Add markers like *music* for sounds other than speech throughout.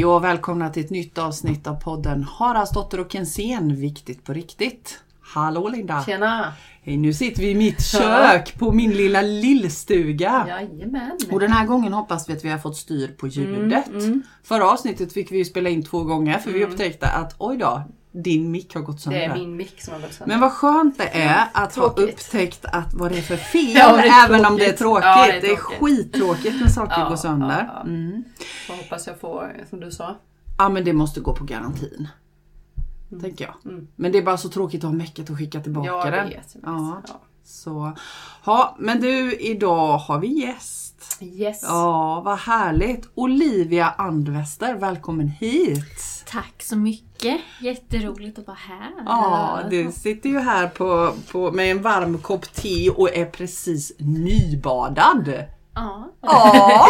Hej och välkomna till ett nytt avsnitt av podden Haraldsdotter och Kensén, viktigt på riktigt. Hallå Linda! Tjena! Hej, nu sitter vi i mitt kök på min lilla lillstuga. Jajamän! Och den här gången hoppas vi att vi har fått styr på ljudet. Mm, Förra avsnittet fick vi ju spela in två gånger för vi upptäckte att oj då, din mick har gått sönder. Det är min mick som har gått sönder. Men vad skönt det är att ha Tråkigt. upptäckt att vad det är för *laughs* fel, Ja, även om det är tråkigt. tråkigt. Ja, det är det är tråkigt. skittråkigt när saker Ja, går sönder. ja. Mm. Så hoppas jag får, som du sa. Ja men det måste gå på garantin. Tänker jag. Mm. Men det är bara så tråkigt att ha mäcket och skicka tillbaka Ja, jag den. vet. Jag vet. Ja. Ja. Så, ja, men du, idag har vi gäst. Yes! Ja, vad härligt. Olivia Andwester, välkommen hit. Tack så mycket. Jätteroligt att vara här. Ja, du sitter ju här på, på, med en varm kopp te och är precis nybadad. Ja. Ja!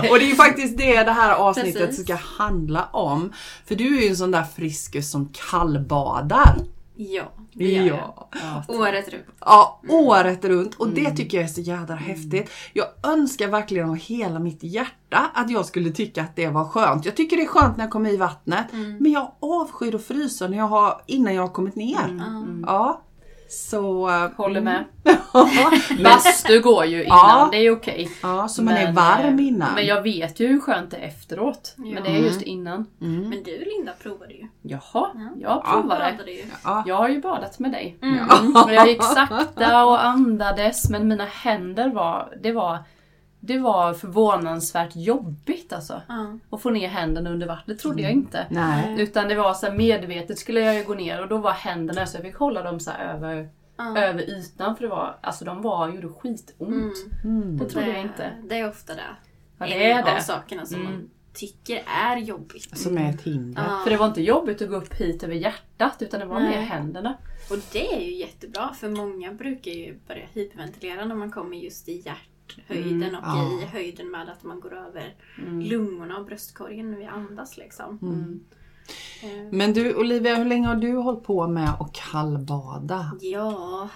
*laughs* och det är ju faktiskt det det här avsnittet Precis. ska handla om. För du är ju en sån där friskus som kallbadar. Ja, det gör jag. Ja. Ja. Året runt. ja, året runt. Och det tycker jag är så jädra häftigt. Jag önskar verkligen av hela mitt hjärta att jag skulle tycka att det var skönt. Jag tycker det är skönt när jag kommer i vattnet. Men jag avskyr att frysa när jag har, innan jag har kommit ner. Ja. Så... Håller med. *laughs* ja, Bastu går ju innan, Ja. det är okej. ja, så man är Men, varm eh, innan. Men jag vet ju hur skönt det är efteråt. Men det är just innan. Mm. Men du Linda provade ju. Jaha, jag provade. Ja. Jag har ju badat med dig. Mm. Och jag gick sakta och andades men mina händer var, det var, det var förvånansvärt jobbigt alltså. Ja. Att få ner händerna under vattnet, det trodde jag inte. Nej. Utan det var så här medvetet skulle jag ju gå ner och då var händerna så jag fick hålla dem så här över, Ja. över ytan för det var, alltså de var, gjorde skitont. Mm. Det trodde jag inte. Det är ofta det. Ja det är En av det. sakerna som Mm. man tycker är jobbigt. Som är ett hinder. Ja. För det var inte jobbigt att gå upp hit över hjärtat utan det var Nej. mer händerna. Och det är ju jättebra för många brukar ju börja hyperventilera när man kommer just i hjärthöjden och Ja. i höjden med att man går över lungorna och bröstkorgen när vi andas liksom. Mm. Eh, Men du Olivia, hur länge har du hållit på med att kallbada? Ja,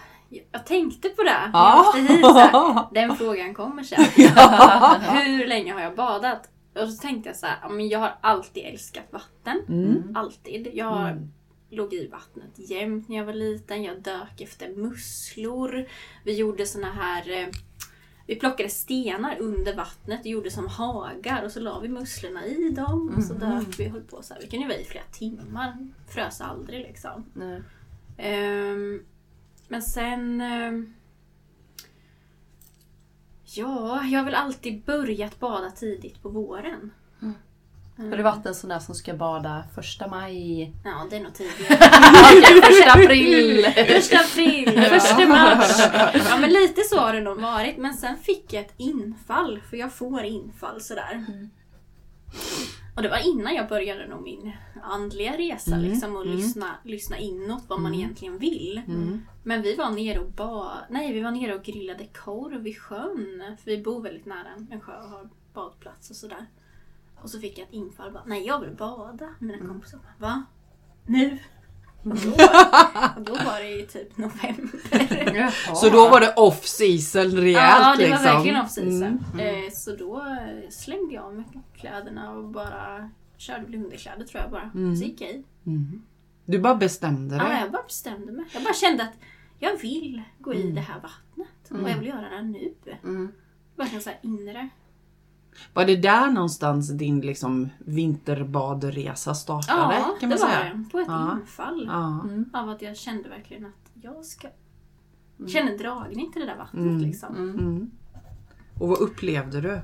jag tänkte på det. Ja. Hit, så här, den frågan kommer sen. *laughs* *laughs* Hur länge har jag badat? Och så tänkte jag så här, ja, men jag har alltid älskat vatten. Mm. Alltid. Jag låg i vattnet jämt när jag var liten. Jag dök efter musslor. Vi gjorde såna här eh, vi plockade stenar under vattnet och gjorde som hagar och så la vi musslorna i dem och så dök vi höll på så här. Vi kunde vara i flera timmar. Frös aldrig liksom. Ehm, men sen... ehm, ja, jag har väl alltid börjat bada tidigt på våren. Har du varit en sån där som ska bada första maj? Ja, det är nog tidigare. *laughs* första april! *laughs* Första april, *laughs* första mars. Ja, men lite så har det nog varit. Men sen fick jag ett infall, för jag får infall sådär. Och det var innan jag började nog min andliga resa liksom och lyssna, lyssna inåt vad man egentligen vill. Men vi var nere och ba Nej, vi var nere och grillade korv vid sjön. För vi bor väldigt nära en, en sjö och har badplats och sådär. Och så fick jag ett infall. Bara, Nej, jag vill bada. Mina kompisar bara, va? Nu? Och då, *laughs* då var det i typ november. Jaha. Så då var det off season rejält Ja, det var liksom? verkligen off season. Mm. Eh, så då slängde jag av mig kläderna och bara körde väl underkläder tror jag bara. Så gick jag i. Mm. Du bara bestämde Ja, dig? jag bara bestämde mig. Jag bara kände att jag vill gå Mm. i det här vattnet. Och jag vill göra det nu. Mm. Verkligen såhär inre. Var det där någonstans din liksom vinterbadresa startade? Ja, kan det man var säga? det. På ett Ja. infall. Ja. Av att jag kände verkligen att jag ska... Kände dragning till det där vattnet Mm. liksom. Mm. Och vad upplevde du?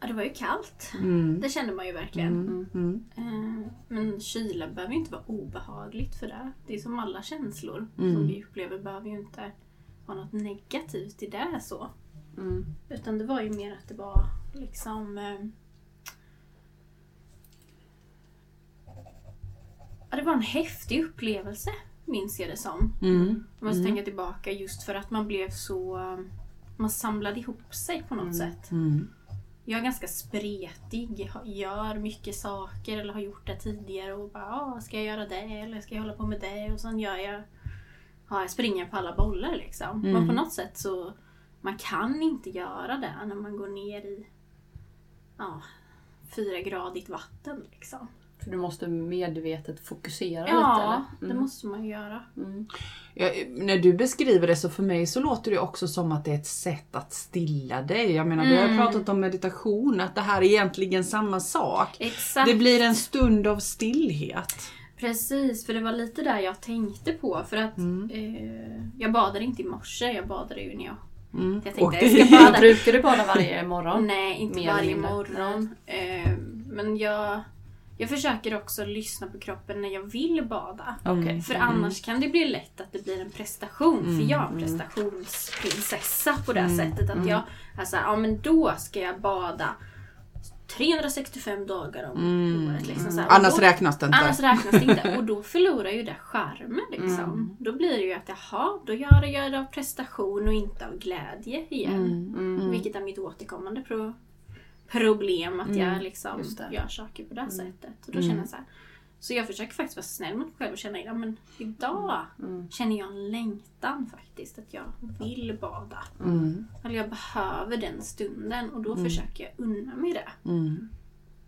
Ja, det var ju kallt. Mm. Det kände man ju verkligen. Mm. Mm. Eh, Men kyla behöver ju inte vara obehagligt för det. Det är som alla känslor Mm. som vi upplever behöver ju inte vara något negativt i det så. Mm. Utan det var ju mer att det var liksom... Eh, ja, det var en häftig upplevelse, minns jag det som. Mm. Om man ska tänka tillbaka just för att man blev så... eh, Man samlade ihop sig på något sätt. Mm. Jag är ganska spretig, gör mycket saker eller har gjort det tidigare och bara ska jag göra det eller ska jag hålla på med det och sen gör jag ja, jag springer på alla bollar liksom. Mm. Men på något sätt så man kan inte göra det när man går ner i ja, fyragradigt vatten. Liksom. För du måste medvetet fokusera Ja, lite det Mm. måste man ju göra. Mm. Ja, när du beskriver det så för mig så låter det också som att det är ett sätt att stilla dig. Jag menar, vi har Mm. pratat om meditation, att det här är egentligen samma sak. Exakt. Det blir en stund av stillhet. Precis, för det var lite där jag tänkte på. För att Mm. eh, jag badade inte i morse, jag badade ju när jag... Mm. Jag tänkte jag ska bada. Brukar du bada varje morgon? Nej, inte Mer varje morgon. Eh, men jag, jag försöker också lyssna på kroppen när jag vill bada. Okej. För annars kan det bli lätt att det blir en prestation. Mm, För jag är en prestationsprinsessa på det här sättet. Att jag såhär, ja men då ska jag bada 365 dagar om Mm. året. Liksom, så här. Och Annars då- räknas det inte. Annars räknas det inte. *laughs* Och då förlorar ju det charmen liksom. Då blir det ju att jaha, då gör jag det av prestation och inte av glädje igen. Mm. Vilket är mitt återkommande pro problem. Att jag liksom gör saker på det här sättet. Och då känner jag så här. Så jag försöker faktiskt vara snäll mot mig själv och känna ja, men idag Mm. känner jag en längtan faktiskt. Att jag vill bada. Mm. Eller jag behöver den stunden och då försöker jag unna mig det. Mm.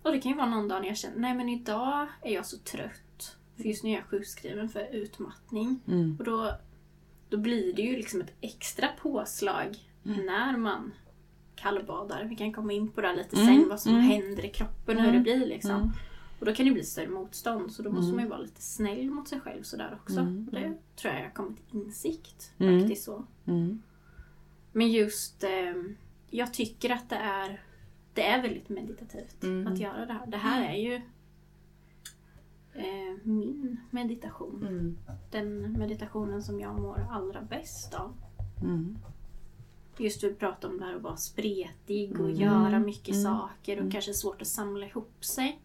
Och det kan ju vara någon dag när jag känner, nej men idag är jag så trött. För just nu är jag sjukskriven för utmattning. Mm. Och då, då blir det ju liksom ett extra påslag när man kallbadar. Vi kan komma in på det här lite sen, vad som händer i kroppen och hur det blir liksom. Och då kan det bli större motstånd så då måste man ju vara lite snäll mot sig själv sådär också. Och det tror jag jag har kommit till insikt Mm. faktiskt så. Mm. Men just, eh, jag tycker att det är, det är väldigt meditativt Mm. att göra det här. Det här är ju eh, min meditation. Mm. Den meditationen som jag mår allra bäst av. Mm. Just vi pratade om det här att vara spretig och Mm. göra mycket Mm. saker och kanske svårt att samla ihop sig.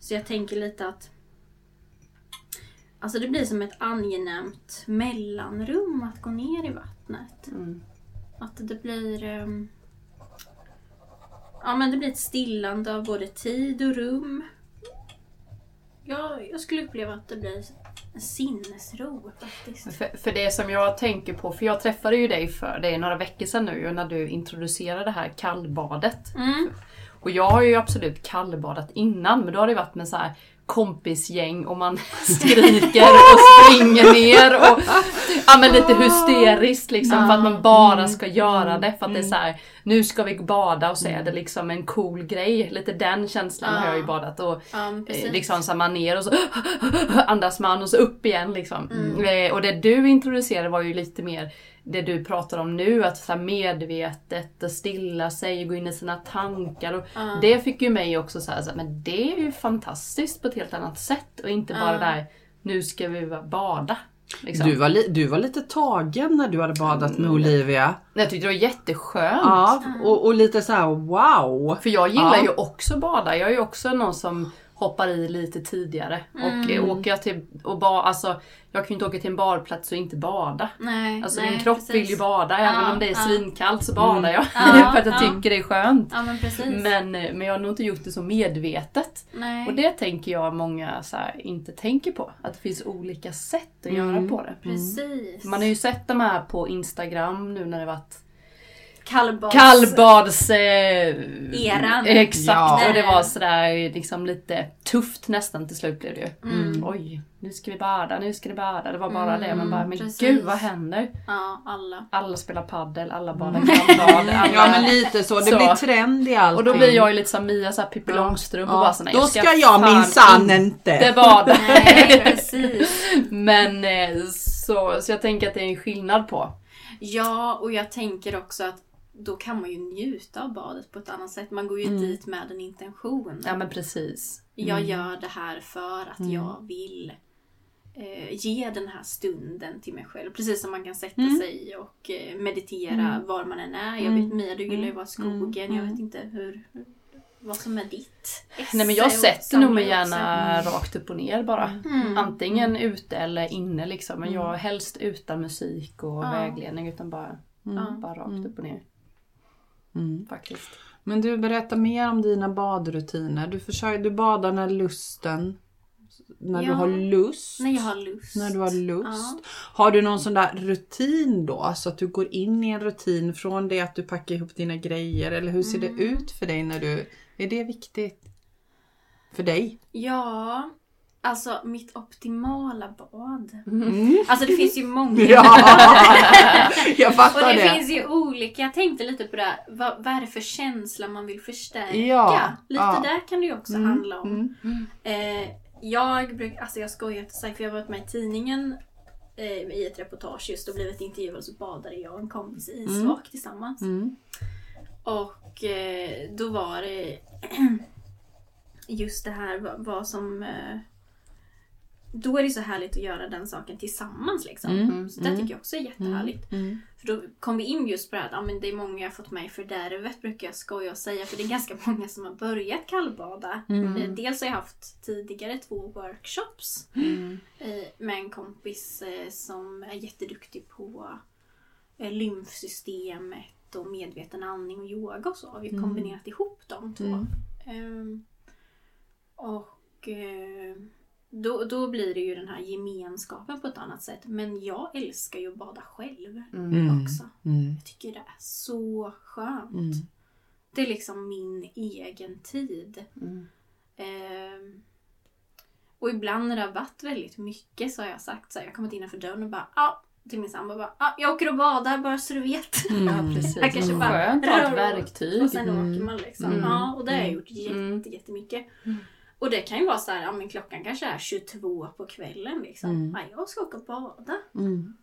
Så jag tänker lite att Alltså det blir som ett angenämt mellanrum att gå ner i vattnet. Mm. Att det blir... ehm, ja, men det blir ett stillande av både tid och rum. Ja, jag skulle uppleva att det blir en sinnesro faktiskt. För, för det som jag tänker på, för jag träffade ju dig för det är några veckor sedan nu när du introducerade det här kallbadet. Mm. Och jag har ju absolut kallbadat innan men då har det varit med så här kompisgäng och man *laughs* skriker och springer ner och ja, men lite hysteriskt liksom för att man bara ska göra det för att det är så här nu ska vi bada och så är det liksom en cool grej. Lite den känslan har jag ju badat och Ja, Eh. Liksom så man ner och så *gasps* andas man och så upp igen liksom. Eh, Och det du introducerade var ju lite mer det du pratar om nu, att så medvetet och stilla sig, gå in i sina tankar. Och Det fick ju mig också så här, så här, men det är ju fantastiskt på ett helt annat sätt och inte bara där, nu ska vi bada. Liksom. Du, var li- du var lite tagen när du hade badat med Olivia. Jag tyckte det var jätteskönt. Ja, och, och lite så här: wow. För jag gillar Ja. ju också bada. Jag är ju också någon som hoppar i lite tidigare. Och eh, åker jag till och ba, alltså, jag kan ju inte åka till en badplats och inte bada. Nej, Alltså nej, min kropp precis. vill ju bada, även Ja, om det är ja. svinkallt så badar jag. Ja, *laughs* för att jag ja. tycker det är skönt. Ja, men. Men, eh, men jag har nog inte gjort det så medvetet. nej. Och det tänker jag många här, inte tänker på. Att det finns olika sätt att göra på det. Precis. Man har ju sett de här på Instagram nu när det varit Kallbads... Kallbads... Eh, Eran. Exakt, Ja. och det var sådär liksom lite tufft nästan till slut blev det ju. Mm. Oj, nu ska vi bada, nu ska det bada. Det var bara det. Man bara, men precis. gud vad händer? Ja, alla. Alla spelar paddel, alla badar kallbad. *laughs* Alla... Mm. Ja men lite så, det Så. blir trend i allting. Och då blir jag ju lite som Mia, så här Pippi Ja. Långstrump och Ja, bara såna, Då ska jag fan minsann inte. inte *laughs* bada. Nej, precis. *laughs* Men eh, så, så jag tänker att det är en skillnad på. Ja, och jag tänker också att då kan man ju njuta av badet på ett annat sätt. Man går ju dit med en intention. Ja men precis. Jag gör det här för att jag vill eh, ge den här stunden till mig själv. Precis som man kan sätta sig och eh, meditera var man än är. Jag vet Mia, du gillar ju att vara i skogen. Jag vet inte hur, vad som är ditt esse Nej men jag sätter nog mig samla också. gärna rakt upp och ner bara. Mm. Antingen ute eller inne liksom. Men jag helst utan musik och vägledning utan bara, bara rakt upp och ner. Mm. Faktiskt. Men du, berätta mer om dina badrutiner. Du, försöker, du badar när lusten... När du Ja. har lust. När jag har lust. När du har lust. Har du någon sån där rutin då? Så att du går in i en rutin från det att du packar ihop dina grejer? Eller hur ser Mm. det ut för dig när du... Är det viktigt? för dig? Ja, alltså mitt optimala bad. Mm. Alltså det finns ju många. *laughs* Ja, *laughs* jag Och fattar det, det. finns ju olika. Jag tänkte lite på det här. Vad, vad är det för känsla man vill förstärka? Ja, lite ja. där kan det ju också Mm, handla om. mm. Eh, jag brukar, alltså jag skojar inte sagt för jag har varit med i tidningen eh, i ett reportage just och blivit intervjuad så badade jag och en kompis i isvak tillsammans. Mm. Och eh, då var det *clears throat* just det här vad, vad som... Då är det så härligt att göra den saken tillsammans liksom. Mm, Så det tycker jag också är jättehärligt. Mm. För då kom vi in just på det här att ja, men det är många jag har fått med i fördärvet brukar jag skoja och säga. För det är ganska *laughs* många som har börjat kallbada. Mm. Eh, Dels har jag haft tidigare två workshops Mm. eh, med en kompis eh, som är jätteduktig på lymfsystemet och medveten andning och yoga och så. Har vi Mm. kombinerat ihop de två. Mm. Ehm, och då, då blir det ju den här gemenskapen på ett annat sätt. Men jag älskar ju att bada själv Mm. också. Mm. Jag tycker det är så skönt. Mm. Det är liksom min egen tid. Mm. Ehm, och ibland när det har varit väldigt mycket så har jag sagt så här, jag har kommit innanför dörren och bara ja, till min sambo bara ja, jag åker och badar bara så du vet. *laughs* Ja, precis. Jag kanske Men bara Skönt att ha ett verktyg. Och sen Mm. åker man liksom. Mm. Ja, och det har jag Mm. gjort jätte, Mm. jättemycket. Mm. Och det kan ju vara så här, ja men klockan kanske är 22 på kvällen liksom. Mm. Ja, jag ska åka och bada. Mm.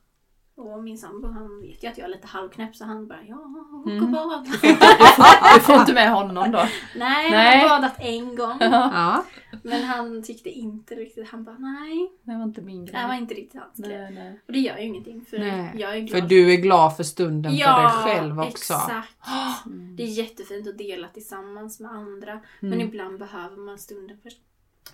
Och min sambo han vet ju att jag är lite halvknäpp så han bara ja, åk och Mm. bada. *laughs* Du får inte med honom då? *laughs* nej, Nej. jag har badat en gång. Ja. Men han tyckte inte riktigt, han bara nej, Det var inte min grej. det var inte riktigt hans grej. nej, nej. Och det gör ju ingenting för Nej, jag är glad. För du är glad för stunden ja, för dig själv också. exakt. *gasps* Mm. Det är jättefint att dela tillsammans med andra. Men Mm. ibland behöver man stunden för,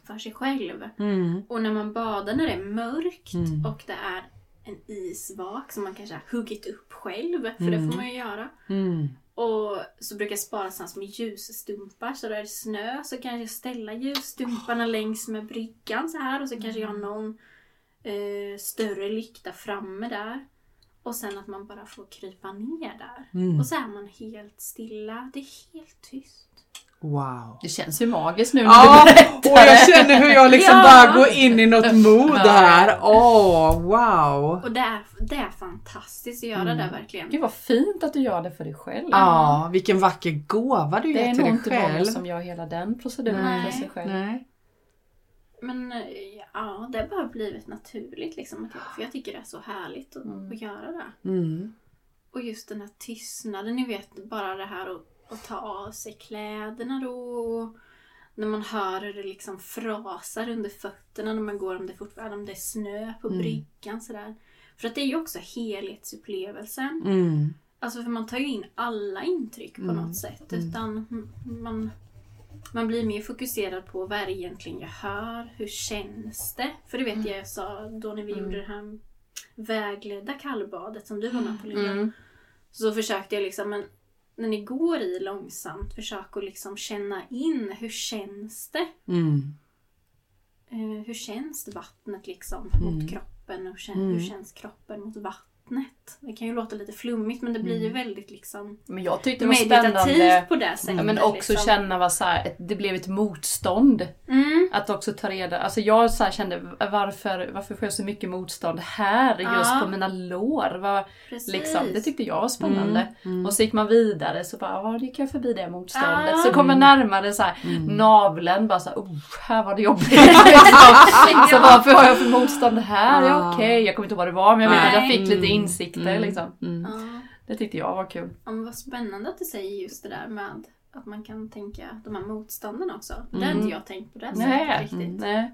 för sig själv. Mm. Och när man badar när det är mörkt Mm. och det är en isvak som man kanske har huggit upp själv, för Mm. det får man ju göra. Mm. Och så brukar jag spara sådana som ljusstumpar. Så då är det snö så kan jag ställa ljusstumparna längs med bryggan så här. Och så kanske jag har någon eh, större lykta framme där. Och sen att man bara får krypa ner där. Mm. Och så är man helt stilla. Det är helt tyst. Wow. Det känns ju magiskt nu när Ja, du berättar och jag känner hur jag liksom Ja. bara går in i något mod Ja. här. Åh, wow. Och det är, det är fantastiskt att göra Mm. det verkligen. Gud vad fint att du gör det för dig själv. Ja, vilken vacker gåva du Det ger är till nog dig inte många själv. som gör hela den proceduren Nej. för sig själv. Nej. Men ja, det har bara blivit naturligt liksom. att jag- För jag tycker det är så härligt att, Mm. att göra det. Mm. Och just den här tystnaden, ni vet bara det här att, att ta av sig kläderna då. och När man hör hur det liksom frasar under fötterna när man går, om det fortfarande om det är snö på Mm. bryggan sådär. För att det är ju också helhetsupplevelsen. Mm. Alltså för man tar ju in alla intryck på Mm. något sätt. Mm. Utan man, man blir mer fokuserad på vad är det egentligen jag hör? Hur känns det? För det vet jag jag sa då när vi Mm. gjorde det här vägledda kallbadet som du var med på Linda. Mm. Så försökte jag liksom, men när ni går i långsamt, försök att liksom känna in hur känns det? Mm. Eh, hur känns vattnet liksom Mm. mot kroppen? Och kän- Mm. hur känns kroppen mot vattnet? Det kan ju låta lite flummigt men det blir ju Mm. väldigt liksom Men jag tyckte det var meditativt spännande. på det sättet. Men också liksom. känna vad så här, ett- det blev ett motstånd. Mm. Att också ta reda, alltså jag så här kände varför, varför får jag så mycket motstånd här just Ja. på mina lår? Precis. liksom, det tyckte jag var spännande. Mm. Mm. Och så gick man vidare så bara, ja, gick jag förbi det motståndet. Ja. Så kom man närmare så här, Mm. naveln bara så här, oh, här var det jobbigt. *laughs* *laughs* Så varför har jag för motstånd här? Ja, Ja. okej, jag kommer inte ihåg vad det var men jag vet att jag fick lite Mm. Insikter Mm. liksom. Mm. Ja. Det tyckte jag var kul. Ja, men vad spännande att du säger just det där med att man kan tänka de här motstånden också. Det Mm. har inte jag tänkt på det Nej. sättet riktigt. Mm. Nej.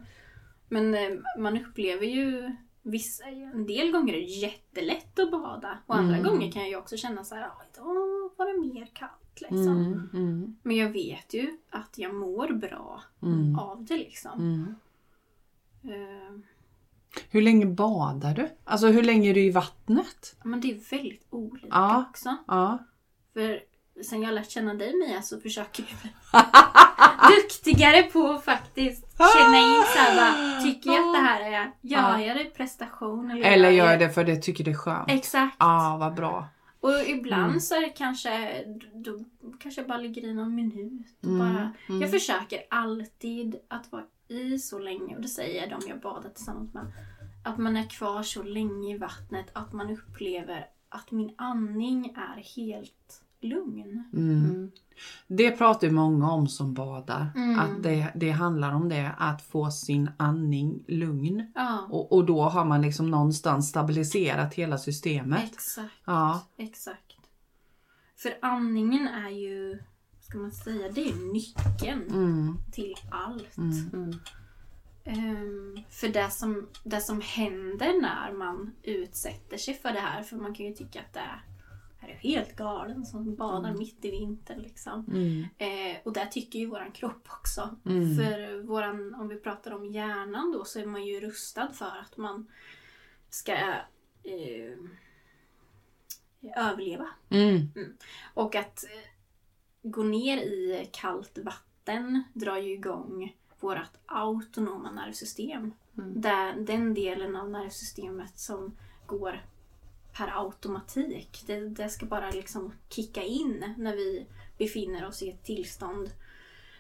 Men eh, man upplever ju vissa, en del gånger är det jättelätt att bada och andra Mm. gånger kan jag ju också känna så här, "Ah, idag var det mer kallt liksom. Mm. Mm. Men jag vet ju att jag mår bra Mm. av det liksom. Mm. Hur länge badar du? Alltså hur länge är du i vattnet? men det är väldigt olika Ja. också. Ja. För sen jag lärt känna dig Mia så försöker jag bli *laughs* duktigare på att faktiskt känna in så här, bara, tycker jag att det här är, gör Ja. jag det prestation? Eller, Eller gör jag jag det för det tycker det är skönt? Exakt. Ja, vad bra. Och ibland Mm. så är det kanske, då kanske jag bara ligger i någon minut. Och Mm, bara, mm. Jag försöker alltid att vara i så länge, och det säger de jag badar tillsammans med. Att man är kvar så länge i vattnet att man upplever att min andning är helt lugn. Mm. Det pratar ju många om som badar. Mm. Att det, det handlar om det, att få sin andning lugn. Ja, Och, och då har man liksom någonstans stabiliserat hela systemet. exakt. Ja. Exakt. För andningen är ju, ska man säga, det är nyckeln Mm. till allt. Mm. Mm. Ehm, för det som, det som händer när man utsätter sig för det här, för man kan ju tycka att det är, är du helt galen som badar mitt i vintern liksom. Mm. Eh, och det tycker ju våran kropp också. Mm. För våran, om vi pratar om hjärnan då så är man ju rustad för att man ska eh, överleva. Mm. Och att eh, gå ner i kallt vatten drar ju igång vårt autonoma nervsystem. Mm. Där, den delen av nervsystemet som går per automatik. Det, det ska bara liksom kicka in när vi befinner oss i ett tillstånd.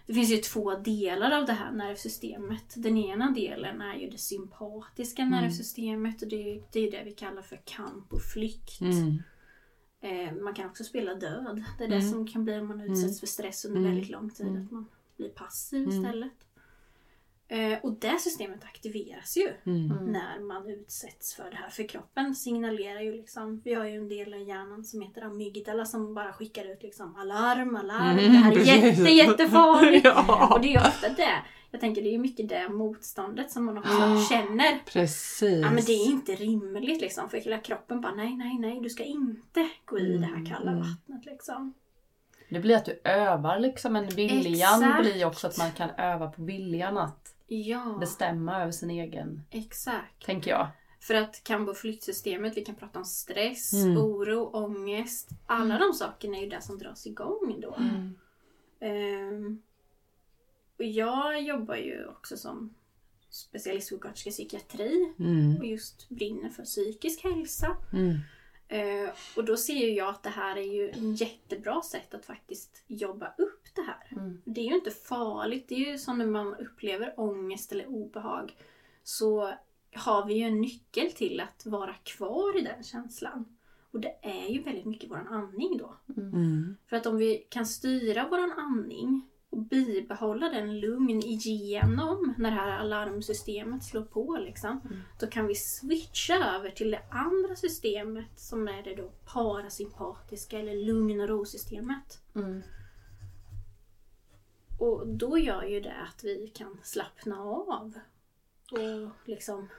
Det finns ju två delar av det här nervsystemet. Den ena delen är ju det sympatiska nervsystemet och det, det är det vi kallar för kamp och flykt. Mm. Eh, man kan också spela död. Det är det Mm. som kan bli om man utsätts för stress under Mm. väldigt lång tid. Mm. Att man blir passiv Mm. istället. Eh, och det systemet aktiveras ju Mm. Mm. när man utsätts för det här. För kroppen signalerar ju liksom, vi har ju en del av hjärnan som heter amygdala som bara skickar ut liksom alarm, alarm, Mm, det här är jätte, jättefarligt. *laughs* Ja. Och det är ju ofta det. Jag tänker det är ju mycket det motståndet som man också Ja. känner. Precis. Ja men det är inte rimligt liksom för hela kroppen bara nej, nej, nej du ska inte gå i det här kalla Mm. vattnet liksom. Det blir att du övar liksom, men viljan Exakt. blir också att man kan öva på viljan att Ja, bestämma över sin egen, exakt. tänker jag. För att kamp och flyktsystemet, vi kan prata om stress, Mm. oro, ångest. Alla de sakerna är ju det som dras igång då. Mm. Ehm, och jag jobbar ju också som specialistsjuksköterska i psykiatri Mm. och just brinner för psykisk hälsa. Mm. Eh, och då ser ju jag att det här är ju en jättebra sätt att faktiskt jobba upp det här. Mm. Det är ju inte farligt. Det är ju som när man upplever ångest eller obehag. Så har vi ju en nyckel till att vara kvar i den känslan. Och det är ju väldigt mycket vår andning då. Mm. För att om vi kan styra vår andning och bibehålla den lugn igenom när det här alarmsystemet slår på liksom. Mm. Då kan vi switcha över till det andra systemet som är det då parasympatiska eller lugn och rosystemet. Mm. Och då gör ju det att vi kan slappna av och liksom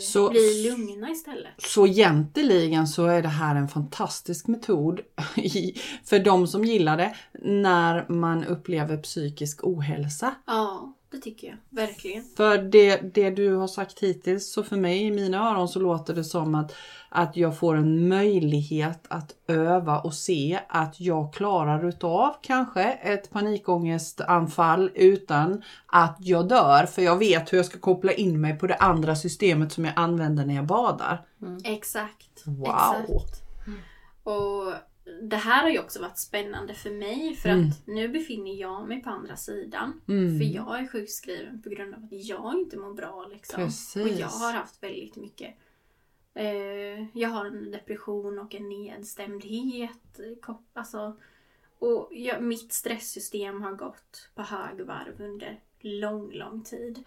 Så- bli lugna istället. Så egentligen så är det här en fantastisk metod *laughs* i- för de som gillar det när man upplever psykisk ohälsa. Ja, det tycker jag. Verkligen. För det, det du har sagt hittills, så för mig i mina öron så låter det som att, att jag får en möjlighet att öva och se att jag klarar utav kanske ett panikångestanfall utan att jag dör. För jag vet hur jag ska koppla in mig på det andra systemet som jag använder när jag badar. Exakt. Wow. Exakt. Och det här har ju också varit spännande för mig för Mm. att nu befinner jag mig på andra sidan. Mm. För jag är sjukskriven på grund av att jag inte mår bra. Liksom. Precis. Och jag har haft väldigt mycket eh, Jag har en depression och en nedstämdhet. eh, Alltså, och jag, mitt stresssystem har gått på högvarv under lång, lång tid.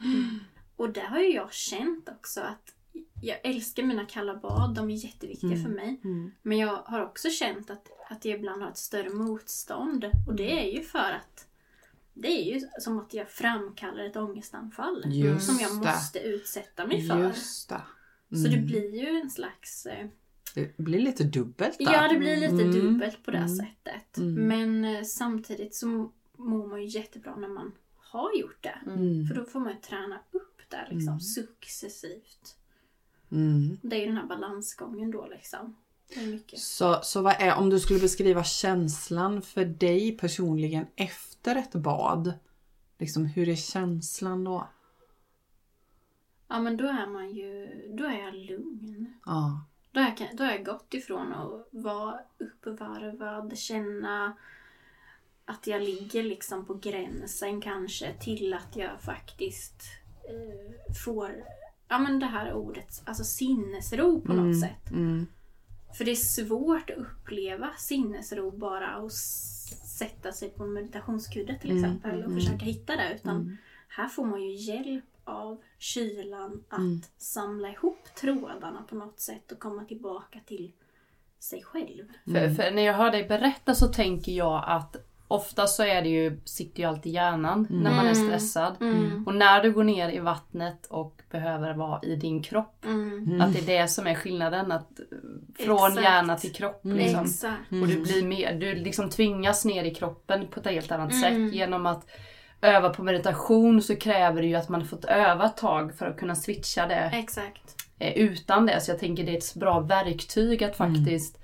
Och det har ju jag känt också att jag älskar mina kalla bad, de är jätteviktiga Mm. för mig. Mm. Men jag har också känt att, att jag ibland har ett större motstånd. Och det är ju för att det är ju som att jag framkallar ett ångestanfall. Just som jag det. måste utsätta mig för. Just det. Så det Mm. blir ju en slags... Eh, Det blir lite dubbelt där. ja, det blir lite Mm. dubbelt på det Mm. sättet. Mm. Men eh, samtidigt så mår man ju jättebra när man har gjort det. Mm. För då får man ju träna upp det liksom Mm. successivt. Mm. Det är ju den här balansgången då liksom. Så, så vad är, om du skulle beskriva känslan för dig personligen efter ett bad? Liksom, hur är känslan då? Ja men då är man ju, då är jag lugn. Ja. Då har, jag, då har jag gått ifrån att vara uppvarvad, känna att jag ligger liksom på gränsen kanske till att jag faktiskt eh, får, ja men det här ordet, alltså sinnesro på något sätt. Mm. För det är svårt att uppleva sinnesro bara och sätta sig på en meditationskudde till Mm, exempel och mm, försöka hitta det. Utan Mm. här får man ju hjälp av kylan att Mm. samla ihop trådarna på något sätt och komma tillbaka till sig själv. För, för när jag hör dig berätta så tänker jag att ofta så är det ju, sitter ju alltid hjärnan när man är Mm. stressad. Mm. Och när du går ner i vattnet och behöver vara i din kropp, Mm. att det är det som är skillnaden. Att, eh, från Exakt. hjärna till kropp. Liksom. Och du blir mer, du liksom tvingas ner i kroppen på ett helt annat Mm. sätt. Genom att öva på meditation så kräver det ju att man fått öva ett tag för att kunna switcha det Exakt. eh, utan det. Så jag tänker det är ett bra verktyg att faktiskt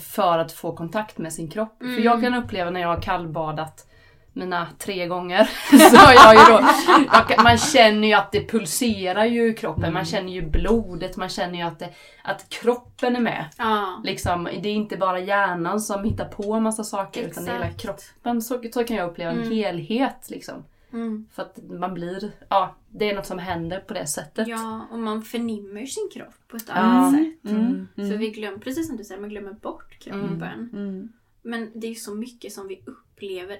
för att få kontakt med sin kropp. För jag kan uppleva när jag har kallbadat mina tre gånger. *laughs* *laughs* så jag ju då, jag, man känner ju att det pulserar ju i kroppen. Man känner ju blodet, man känner ju att, det, att kroppen är med. Ja. Liksom, det är inte bara hjärnan som hittar på en massa saker utan det är hela Exakt. kroppen. Så, så kan jag uppleva en helhet. Liksom. Mm. För att man blir, ja, det är något som händer på det sättet. ja, och man förnimmer sin kropp på ett annat sätt. Mm. För vi glömmer, precis som du säger, man glömmer bort kroppen. Mm. Men det är så mycket som vi upplever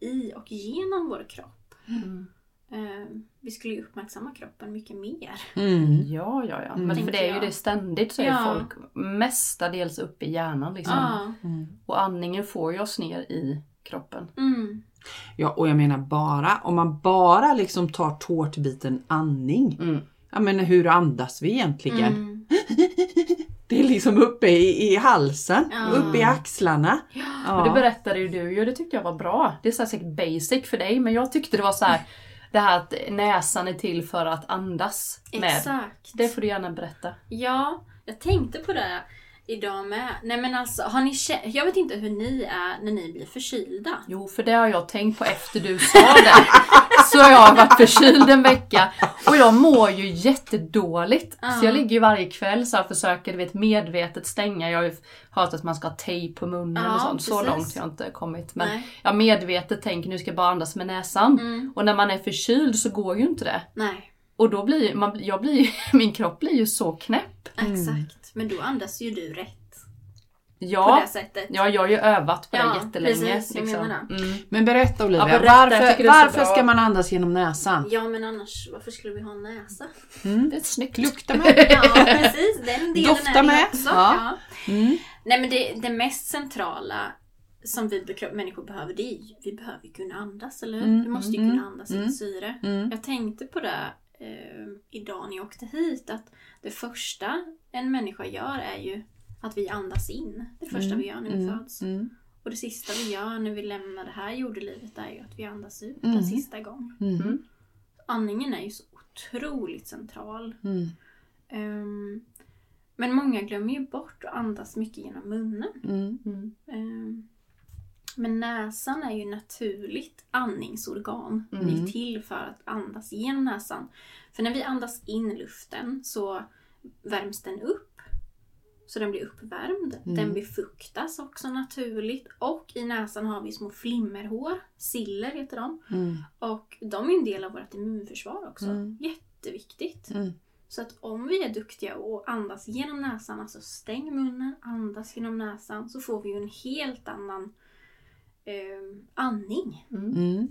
i och genom vår kropp. Mm. Eh, vi skulle ju uppmärksamma kroppen mycket mer. Mm. Ja, ja, ja. Mm. Men för det är ju det ständigt så är Ja. folk mestadels uppe i hjärnan. Liksom. Ja. Mm. Och andningen får ju oss ner i kroppen. Mm. Ja, och jag menar bara, om man bara liksom tar tårtbiten andning. Mm. Ja men hur andas vi egentligen? Mm. *laughs* Det är liksom uppe i, i halsen, Ja. uppe i axlarna. Och det berättade ju du ju, det tyckte jag var bra. Det är så här säkert basic för dig, men jag tyckte det var så här. Det här att näsan är till för att andas med. Exakt. Det får du gärna berätta. Ja, jag tänkte på det idag med. Nej men alltså, har ni Jag vet inte hur ni är när ni blir förkylda. Jo, för det har jag tänkt på efter du sa det. Så har jag varit förkyld en vecka och jag mår ju jättedåligt. Så jag ligger ju varje kväll så här och försöker du vet, medvetet stänga. Jag har ju hört att man ska ha tejp på munnen Ja, och sånt. Så precis. långt har jag inte kommit. Men Nej. jag medvetet tänker nu ska jag bara andas med näsan. Mm. Och när man är förkyld så går ju inte det. Nej, Och då blir man, jag blir, *laughs* min kropp blir ju så knäpp. exakt. Men då andas ju du rätt. På Ja, det sättet. ja jag har ju övat på Ja, det jättelänge. precis, liksom. Mm. Men berätta Olivia, Ja, berätta, varför, varför ska man andas genom näsan? Ja men annars, varför skulle vi ha en näsa? Det är snyggt. Lukta *laughs* med. Ja precis, den delen Dofta är med. också. Ja. Ja. Mm. Nej men det, det mest centrala som vi människor behöver, det är ju, vi behöver ju kunna andas, eller hur? Mm, vi måste ju mm, kunna andas mm. syre. Mm. Jag tänkte på det eh, idag när jag åkte hit, att det första en människa gör är ju att vi andas in. Det första Mm, vi gör när vi mm, föds. mm, Och det sista vi gör när vi lämnar det här jordelivet är ju att vi andas ut Mm. en sista gång. mm, Andningen är ju så otroligt central. mm, Ehm, men många glömmer ju bort att andas mycket genom munnen. Men näsan är ju naturligt andningsorgan. Mm. Det är till för att andas genom näsan. För när vi andas in luften så värms den upp. Så den blir uppvärmd. Mm. Den befuktas också naturligt. Och i näsan har vi små flimmerhår. Siller heter de. mm, Och de är en del av vårt immunförsvar också. Mm. Jätteviktigt. mm. Så att om vi är duktiga och andas genom näsan, alltså stäng munnen, andas genom näsan, så får vi ju en helt annan eh, andning. Mm.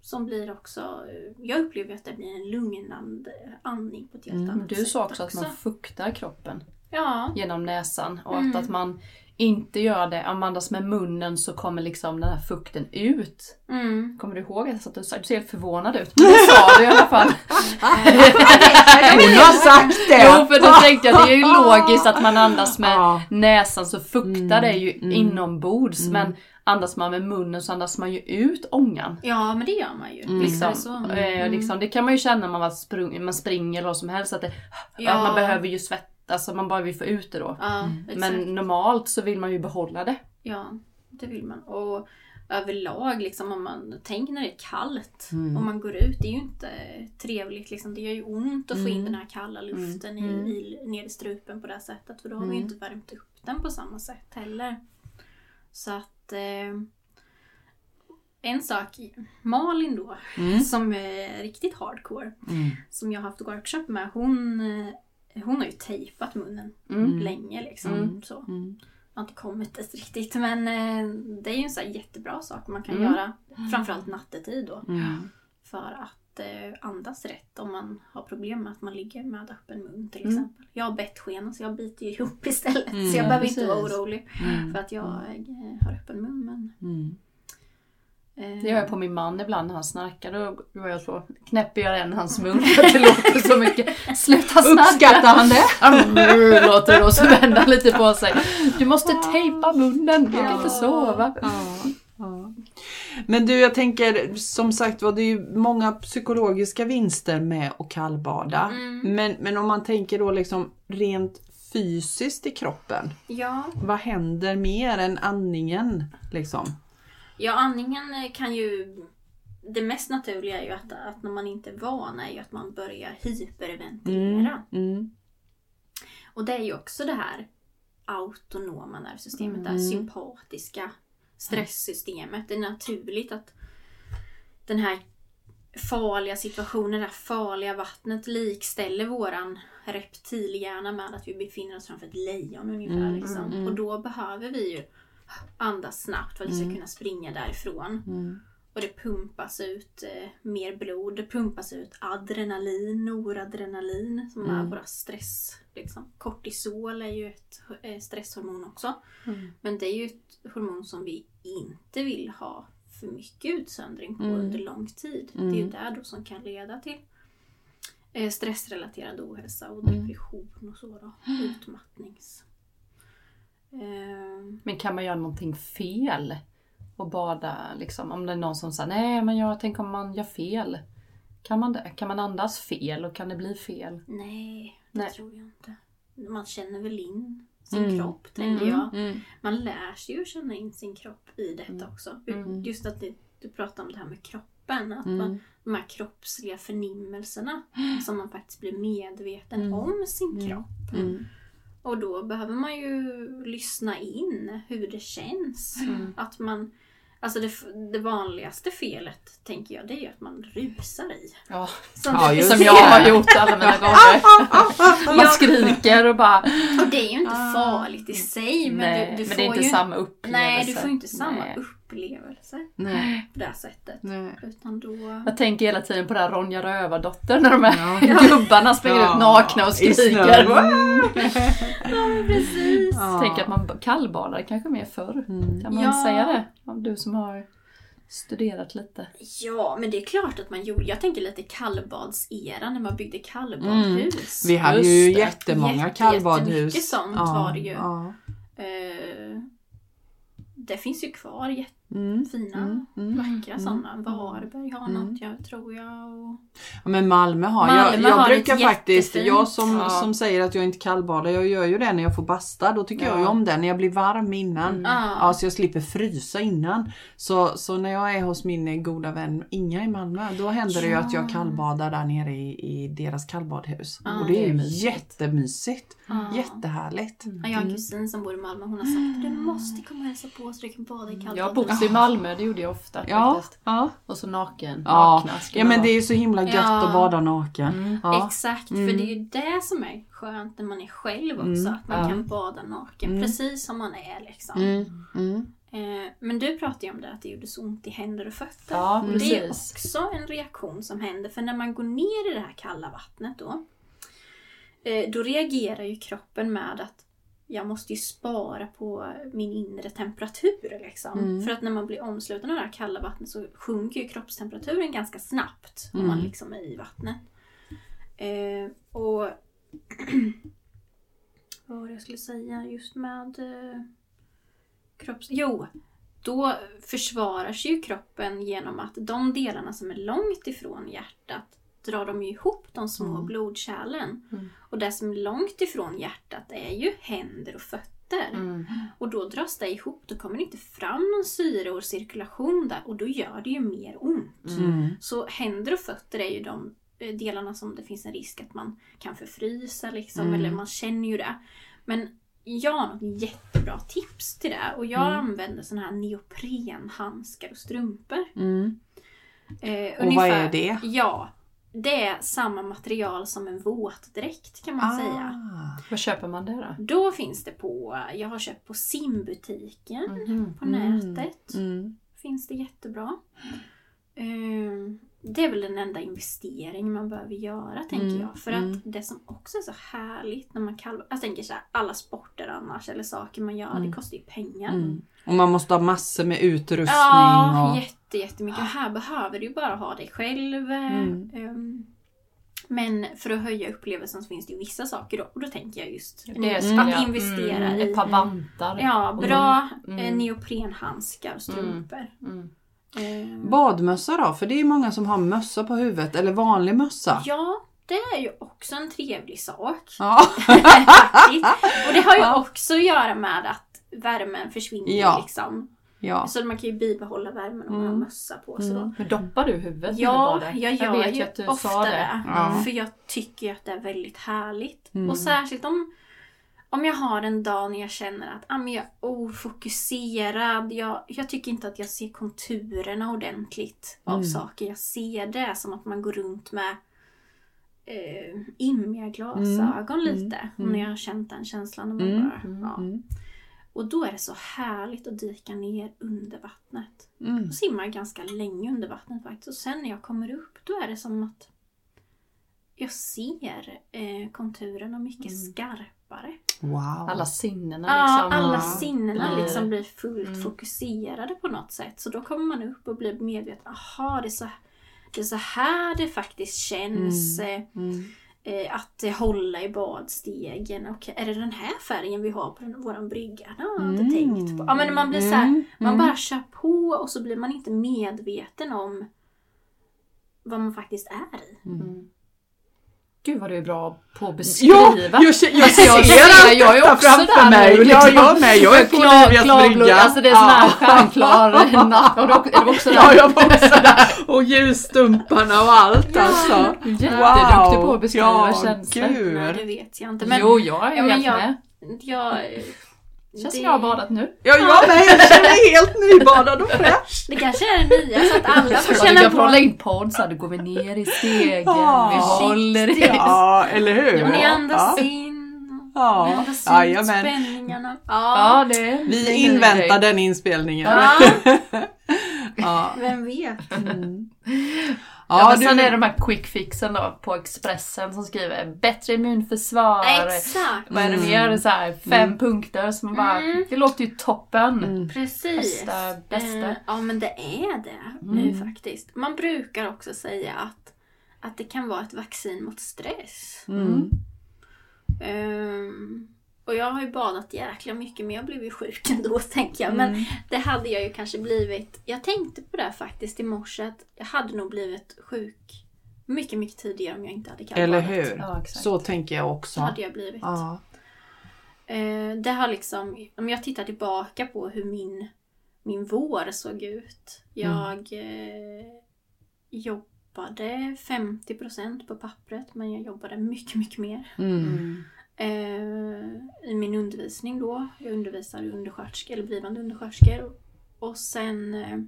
Som blir också, eh, jag upplever att det blir en lugnande andning på ett helt Mm. annat Du sätt sa också att man fuktar kroppen Ja, genom näsan och Mm. att, att man inte gör det, om man andas med munnen så kommer liksom den här fukten ut. mm. Kommer du ihåg att du sa? Du ser helt förvånad ut. Men det sa du i alla fall. *laughs* Hon har sagt det! Jo, för då tänkte jag det är ju logiskt att man andas med Ja. näsan så fuktar det ju Mm. inombords. Mm. Men andas man med munnen så andas man ju ut ångan. ja, men det gör man ju. Mm. Liksom. det så. Eh, liksom, det kan man ju känna när man, sprung, man springer eller vad som helst. Att, det, Ja. att man behöver ju svettas, alltså man behöver ju få ut det då. Ja, exakt. Men normalt så vill man ju behålla det. Ja, det vill man. Och överlag, liksom, om man tänker när det är kallt Mm. och man går ut, det är ju inte trevligt. Liksom. Det gör ju ont att få in Mm. den här kalla luften Mm. i, i, ner i strupen på det här sättet. För då har vi ju Mm. inte värmt upp den på samma sätt heller. Så att eh, en sak, Malin då, Mm. som är riktigt hardcore, Mm. som jag har haft workshop med, hon, eh, hon har ju tejpat munnen Mm. länge. Liksom, Mm. så. Mm. Jag har inte kommit dit riktigt men eh, det är ju en så här jättebra sak man kan Mm. göra. Framförallt nattetid då. Mm. För att eh, andas rätt om man har problem med att man ligger med öppen mun till Mm. exempel. Jag har bettskena så jag biter ihop *laughs* istället. Mm, så jag behöver inte vara precis. orolig Mm. för att jag eh, har öppen mun. Men, Mm. eh, Det gör jag på min man ibland när han snarkar. Då går jag så, knäpper jag igen hans mun för att det låter så mycket. Sluta snarka! Uppskattar han det? Mm, *laughs* låter det då så vänder han lite på sig. Du måste tejpa munnen, du kan Ja. inte sova. Ja, ja. Men du, jag tänker som sagt var, det är ju många psykologiska vinster med att kallbada. Mm. Men, men om man tänker då liksom rent fysiskt i kroppen. ja, Vad händer mer än andningen? Liksom? ja, andningen kan ju... Det mest naturliga är ju att, att när man inte är van är ju att man börjar hyperventilera. Mm. Och det är ju också det här autonoma nervsystemet, det Mm. sympatiska stresssystemet. Det är naturligt att den här farliga situationen, det här farliga vattnet likställer våran reptilhjärna med att vi befinner oss framför ett lejon ungefär. Mm, liksom. mm. Och då behöver vi ju andas snabbt för att vi ska Mm. kunna springa därifrån. Mm. Och det pumpas ut eh, mer blod, det pumpas ut adrenalin, noradrenalin som är Mm. våra stress. Liksom. Kortisol är ju ett eh, stresshormon också. Mm. Men det är ju ett hormon som vi inte vill ha för mycket utsöndring på Mm. under lång tid. Mm. Det är ju där då som kan leda till eh, stressrelaterad ohälsa och Mm. depression och så då. *gasps* Utmattnings... Eh, Men kan man göra någonting fel? Och bada liksom? Om det är någon som säger nej men jag tänker om man gör fel. Kan man det? Kan man andas fel och kan det bli fel? nej, det Nej. tror jag inte. Man känner väl in sin Mm. kropp, tänker Mm. jag. Mm. Man lär sig ju att känna in sin kropp i detta Mm. också. Mm. Just att det, du pratar om det här med kroppen. Att Mm. man, de här kroppsliga förnimmelserna *gasps* som man faktiskt blir medveten Mm. om sin Mm. kropp. Mm. Och då behöver man ju lyssna in hur det känns. Mm. Att man, alltså det, det vanligaste felet, tänker jag, det är ju att man rusar i. Ja, Som, Ja, som jag har gjort alla mina *laughs* gånger. Man skriker och bara... Och det är ju inte Ah. farligt i sig. Men, nej, du, du men får det är inte ju, samma upplevelse. Nej, du får inte samma Nej. upplevelse Nej. på det här sättet. Nej. Utan då... Jag tänker hela tiden på det här Ronja Rövardotter när de här Ja. *laughs* gubbarna springer Ja, ut nakna och skriker. *laughs* Ja, precis. Ja. Tänker att man kallbadade kanske mer förr. Mm. Kan man Ja. säga det? Om du som har studerat lite. Ja, men det är klart att man gjorde. Jag tänker lite kallbadseran när man byggde kallbadhus. Vi hade Just ju det. jättemånga Jätte- kallbadhus. jättemycket sånt var det ju. Ja. Eh, det finns ju kvar jätte Mm. jättefina, Mm. Mm. vackra Mm. sådana. Varberg har Mm. något, jag tror jag. Och... Ja, men Malmö har Malmö jag. Jag har brukar faktiskt, jättefint. jag som, Ja. som säger att jag inte kallbadar, jag gör ju det när jag får basta. Då tycker jag ju Ja. om det när jag blir varm innan. Mm. Ja. Ja, så jag slipper frysa innan. Så, så när jag är hos min eh, goda vän Inga i Malmö, då händer det ju Ja. att jag kallbadar där nere i, i deras kallbadhus. Ja, och det är det är ju mysigt. jättemysigt. Ja. Jättehärligt. Ja, jag har en Mm. kusin som bor i Malmö. Hon har sagt du måste komma och hälsa på så du kan bada i kallbadhus. Bott i Malmö, det gjorde jag ofta Ja, faktiskt. ja. Och så naken. Ja. nakna ja men det är ju så himla gött Ja. att bada naken. Mm. Ja. Exakt, Mm. för det är ju det som är skönt när man är själv också. Mm. Att man Ja. kan bada naken Mm. precis som man är liksom. Mm. Mm. Eh, men du pratade ju om det att det gjorde så ont i händer och fötter. Ja, Och det är precis. också en reaktion som händer. För när man går ner i det här kalla vattnet då. Eh, då reagerar ju kroppen med att jag måste ju spara på min inre temperatur. Liksom. Mm. För att när man blir omsluten av det här kalla vattnet så sjunker ju kroppstemperaturen ganska snabbt. Om man Mm. liksom är i vattnet. Eh, och *clears throat* vad var det jag skulle säga just med eh, kropps... Jo, då försvaras ju kroppen genom att de delarna som är långt ifrån hjärtat drar de ihop de små Mm. blodkärlen. Mm. Och det som är långt ifrån hjärtat är ju händer och fötter. Mm. Och då dras det ihop, då kommer det inte fram någon syre och cirkulation där och då gör det ju mer ont. Mm. Så händer och fötter är ju de eh, delarna som det finns en risk att man kan förfrysa liksom, Mm. eller man känner ju det. Men jag har något jättebra tips till det och jag Mm. använder såna här neoprenhandskar och strumpor. Mm. Eh, Och vad är det? Ja, det är samma material som en våtdräkt kan man säga. Ah. Var köper man det då? Då finns det på, jag har köpt på simbutiken Mhm. på nätet. Mm. Finns det jättebra. Ehm, Det är väl den enda investering man behöver göra tänker Mm, jag. För mm. att det som också är så härligt när man kalvar. Jag tänker så här, alla sporter annars eller saker man gör, Mm. det kostar ju pengar. Mm. Och man måste ha massor med utrustning. Ja, och... jätte, jättemycket. Och här behöver du ju bara ha dig själv. Mm. Ehm, Men för att höja upplevelsen så finns det ju vissa saker då. Och då tänker jag just Det att investera mm, i Ett par vantar. ja, bra Mm. eh, neoprenhandskar och strumpor. Mm. Ehm, Badmössa då? För det är många som har mössa på huvudet, eller vanlig mössa. Ja, det är ju också en trevlig sak. Ja. *laughs* faktiskt. Och det har ju Ja. också att göra med att värmen försvinner Ja. liksom. ja. Så man kan ju bibehålla värmen om man har Mm. mössa på sig då. Men doppar du huvudet när du Ja, jag gör vet ju att du ofta sa det. det. Ja. För jag tycker ju att det är väldigt härligt. Mm. Och särskilt om, om jag har en dag när jag känner att ah, men jag är ofokuserad. Jag, jag tycker inte att jag ser konturerna ordentligt av Mm. saker jag ser. Det som att man går runt med eh, immiga glasögon Mm. lite. Mm. Om ni har känt den känslan. När man Mm. bara, Mm. ja. Mm. Och då är det så härligt att dyka ner under vattnet. Mm. Jag simmar ganska länge under vattnet faktiskt. Och sen när jag kommer upp då är det som att jag ser eh, konturerna mycket Mm. skarpare. Wow. Alla sinnena Ja, liksom. alla Ja. sinnena blir- liksom blir fullt Mm. fokuserade på något sätt. Så då kommer man upp och blir medveten. Aha, det är så, det är så här det faktiskt känns. eh, Mm. Eh, att hålla i badstegen. Okej, är det den här färgen vi har på den, våran brygga? Det har jag inte Mm. tänkt på. Ja, men man blir så här, Mm. man Mm. bara kör på och så blir man inte medveten om vad man faktiskt är i. Mm. Gud vad du är bra på att Ja, beskriva. jag, ser- jag Jag ser ser, allt jag är också framför där mig. nu, Ja, liksom. jag med. Jag är på klarblå, brygga. Alltså det är sån här stjärnklar natt. Och då är du också där. Ja, jag var också där. Och ljusstumparna och allt alltså. Du är jätteduktig på att beskriva ja, känslor. Gud. Nej, det vet jag inte. Men jo, jag är ja, helt jag- med. jag... Känns det- som jag har badat nu. Ja, jag med. Jag känner mig helt nybadad och fräsch. Det kanske är det nya så att alla får känna kan på... få lägga in podd så här, då går vi ner i stegen, Ja. vi håller i. Ja, eller hur? Ja, men ni andas Ja. in. Ja. Andas ut Jajamän. spänningarna. Ja, det det Vi en inväntar den inspelningen. Ja, *laughs* Ja. vem vet. Mm. Ja, Ja, du, sen är det de här quick fixen då på Expressen som skriver bättre immunförsvar. Exakt. Vad är det Mm. mer? Så här, fem Mm. punkter som bara, Mm. det låter ju toppen. Mm. Precis. Bästa, bästa. Eh, ja men det är det Mm. nu faktiskt. Man brukar också säga att, att det kan vara ett vaccin mot stress. Mm. Och jag har ju badat jäkla mycket men jag blev ju sjuk ändå *laughs* tänker jag. Men Mm. det hade jag ju kanske blivit. Jag tänkte på det faktiskt i morse att jag hade nog blivit sjuk mycket, mycket tidigare om jag inte hade kallbadat. Eller hur? Ja. Så tänker jag Så också. hade jag blivit. Ja. Eh, det har liksom, om jag tittar tillbaka på hur min, min vår såg ut. Jag eh, jobbade 50% på pappret men jag jobbade mycket, mycket mer. Mm. Mm. Eh, I min undervisning då. Jag undervisar undersköterskor eller blivande undersköterskor. Och sen eh,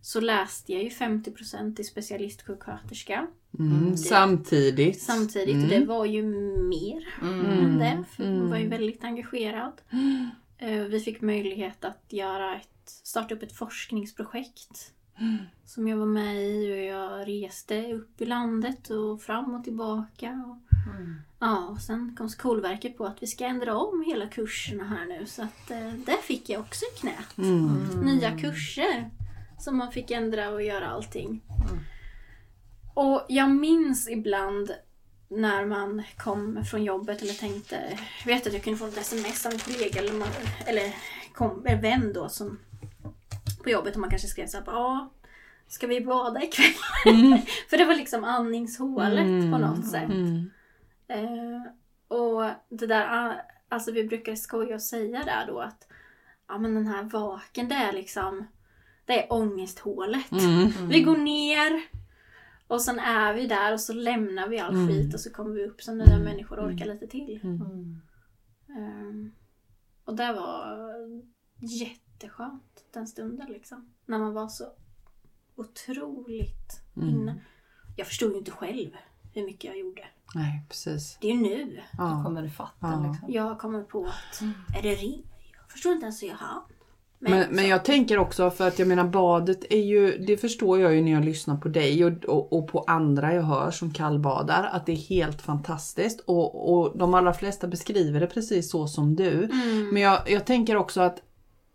så läste jag ju 50% till specialistsjuksköterska Mm. Samtidigt. samtidigt. Mm. Det var ju mer Mm. än det. För Mm. hon var ju väldigt engagerad. *gasps* Eh, Vi fick möjlighet att göra ett, starta upp ett forskningsprojekt. *gasps* Som jag var med i och jag reste upp i landet och fram och tillbaka. Och, Mm. ja, och sen kom Skolverket på att vi ska ändra om hela kurserna här nu. Så att eh, det fick jag också i knät. Mm. Nya kurser. Som man fick ändra och göra allting. Mm. Och jag minns ibland när man kom från jobbet eller tänkte, jag vet att jag kunde få ett sms av en kollega eller, man, eller kom, en vän då som på jobbet och man kanske skrev såhär, ja, ska vi bada ikväll? Mm. *laughs* För det var liksom andningshålet på något sätt. Mm. Eh, och det där, ah, alltså vi brukar skoja och säga där då att ja men den här vaken det är liksom, det är ångesthålet. Mm. Vi går ner och sen är vi där och så lämnar vi all Mm. skit och så kommer vi upp som nya människor och orkar lite till. Mm. Ehm, och det var jätteskönt den stunden liksom. När man var så otroligt Mm. inne. Jag förstod ju inte själv hur mycket jag gjorde. Nej, precis. Det är ju nu Då Ja. kommer du fatta Ja. liksom. jag kommer på att är det rim? Jag förstår inte ens hur jag hann. Men, men jag tänker också för att jag menar badet är ju, det förstår jag ju när jag lyssnar på dig och, och, och på andra jag hör som kallbadar att det är helt fantastiskt och, och de allra flesta beskriver det precis så som du. Mm. Men jag, jag tänker också att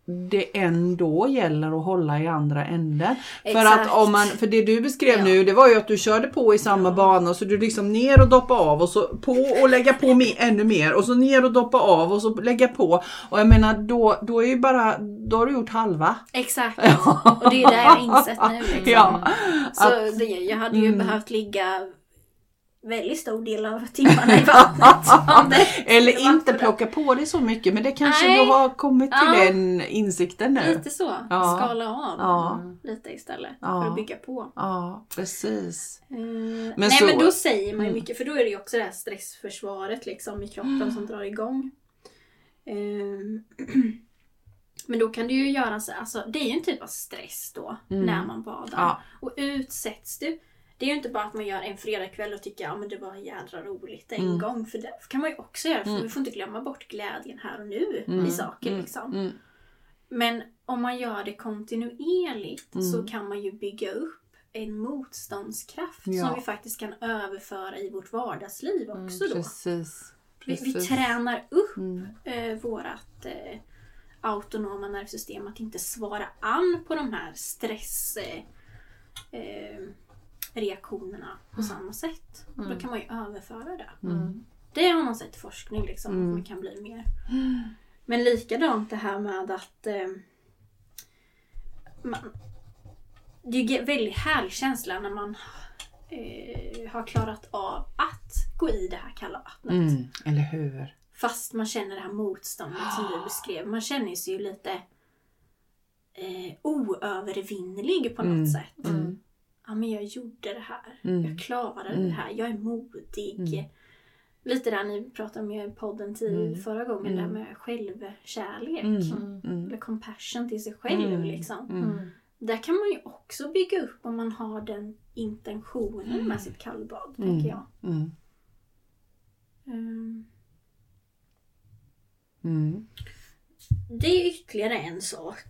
det ändå gäller att hålla i andra änden. För att om man, för det du beskrev Ja. nu det var ju att du körde på i samma bana så du liksom ner och doppa av och så på och lägga på me- ännu mer och så ner och doppa av och så lägga på. Och jag menar då, då är ju bara, då har du gjort halva. Exakt. *laughs* Och det är det jag har insett nu. Liksom. Ja. Så det, jag hade ju behövt ligga väldigt stor del av timmarna i *laughs* vattnet. Eller inte plocka på dig så mycket men det kanske Nej. du har kommit till Ja. den insikten nu. Lite så. Ja. Skala av Ja. lite istället. För att bygga på. Ja, precis. Eh, Men nej så- men då säger man ju Mm. mycket, för då är det ju också det här stressförsvaret liksom i kroppen som drar igång. Ehm, *clears throat* men då kan du ju göra så, alltså det är ju en typ av stress då Mm. när man badar. Och utsätts du, det är ju inte bara att man gör en fredagkväll och tycker ja men det var jädra roligt en Mm. gång. För det kan man ju också göra, för Mm. vi får inte glömma bort glädjen här och nu Mm. i saker Mm. liksom. Mm. Men om man gör det kontinuerligt Mm. så kan man ju bygga upp en motståndskraft Ja. som vi faktiskt kan överföra i vårt vardagsliv Mm, också då. Precis. Vi, vi precis. tränar upp Mm. eh, vårat eh, autonoma nervsystem att inte svara an på de här stress eh, eh, reaktionerna på samma sätt. Och Då kan man ju överföra det. Mm. Det har man sett i forskning liksom, Mm. att man kan bli mer. *gasps* Men likadant det här med att eh, man, det är en väldigt härlig känsla när man eh, har klarat av att gå i det här kalla vattnet. Mm. Eller hur? Fast man känner det här motståndet som du beskrev. Man känner sig ju lite eh, oövervinnelig på något Mm. sätt. Mm. Ja men jag gjorde det här. Mm. Jag klarade Mm. det här. Jag är modig. Mm. Lite där ni pratade om i podden till Mm. förra gången, Mm. där med självkärlek. Mm. Mm. Eller compassion till sig själv Mm. liksom. Mm. Där kan man ju också bygga upp om man har den intentionen med sitt kallbad, Mm. tänker jag. Mm. Mm. Mm. Det är ytterligare en sak.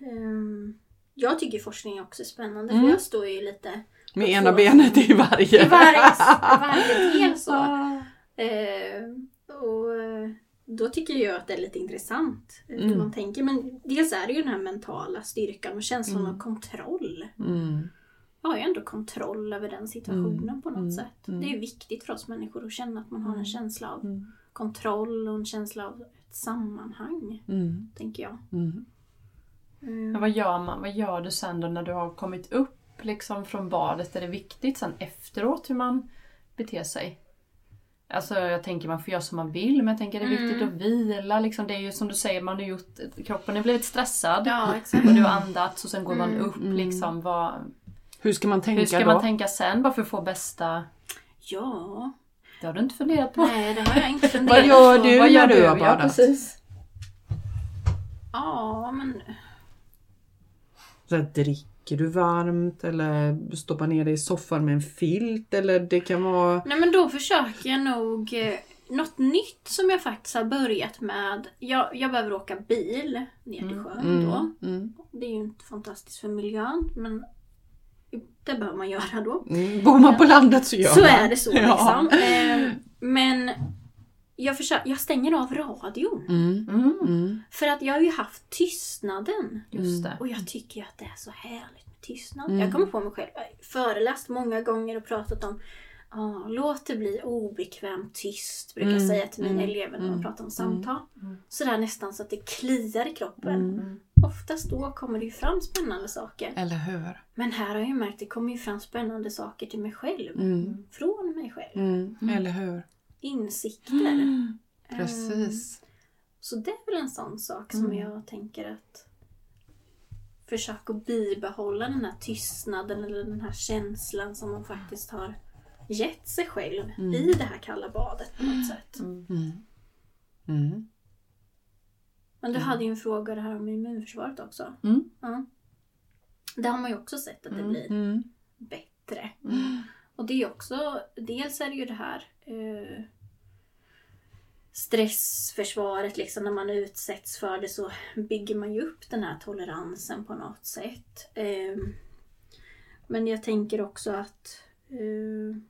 Ehm, jag tycker forskning också är spännande Mm. för jag står ju lite Med ena benet i varje. i varje, varje *laughs* del så. Ah. Ehm, och eh, då tycker jag att det är lite intressant eh, hur Mm. man tänker. Men dels är det ju den här mentala styrkan och känslan Mm. av kontroll. Mm. Jag har ju ändå kontroll över den situationen Mm. på något Mm. sätt. Mm. Det är viktigt för oss människor att känna att man har en känsla av kontroll och en känsla av ett sammanhang, Mm. tänker jag. Mm. Mm. Men vad gör man? Vad gör du sen då när du har kommit upp liksom från badet? Är det viktigt sen efteråt hur man beter sig? Alltså jag tänker man får göra som man vill men jag tänker det är viktigt Mm. att vila. Liksom. Det är ju som du säger, man har gjort, kroppen har blivit stressad. Ja, exakt. Och du har andats och sen går man Mm. upp Mm. liksom. Vad, Hur ska man tänka hur ska då? man tänka sen? Bara för att få bästa... Ja, Det har du inte funderat på. nej det har jag inte *laughs* funderat Vad gör på. du Vad när du har Ja, badat? precis. Ja, men Så här, dricker du varmt eller stoppar ner dig i soffan med en filt eller det kan vara... Nej men då försöker jag nog eh, något nytt som jag faktiskt har börjat med. Jag, jag behöver åka bil ner till sjön då. Mm. Det är ju inte fantastiskt för miljön men det behöver man göra då. Mm. Bor man på landet så gör Så man. är det så Ja. liksom. *laughs* Eh, men jag, försöker, jag stänger av radion. Mm. Mm. Mm. För att jag har ju haft tystnaden. Just det. Och jag tycker ju att det är så härligt med tystnad. Mm. Jag kommer på mig själv, jag har föreläst många gånger och pratat om ah, låt det bli obekvämt tyst, brukar jag Mm, säga till mina elever när man pratar om samtal. mm. Sådär nästan så att det kliar i kroppen. Oftast då kommer det ju fram spännande saker. Eller hur? Men här har jag ju märkt att det kommer ju fram spännande saker till mig själv. Från mig själv. Eller hur? Insikter. Mm. *gasps* Precis. Så det är väl en sån sak som Mm. jag tänker att försöka bibehålla den här tystnaden eller den här känslan som man faktiskt har gett sig själv Mm. i det här kalla badet på något sätt. Mm. Mm. Men du hade ju en fråga det här om immunförsvaret också. Mm. Ja. Där har man ju också sett att det Mm. blir Mm. bättre. Och det är också, dels är det ju det här eh, stressförsvaret, liksom när man utsätts för det så bygger man ju upp den här toleransen på något sätt. Eh, men jag tänker också att eh,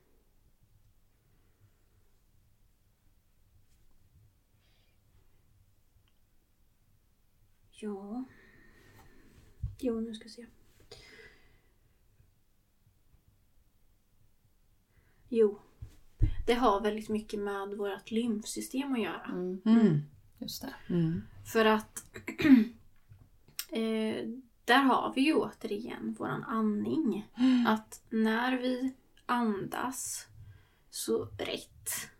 Ja. Jo, nu ska vi se. Jo. Det har väldigt mycket med vårt lymfsystem att göra. Mm. Mm. Just det. Mm. För att *clears throat* eh, där har vi ju återigen våran andning. Att när vi andas så rätt,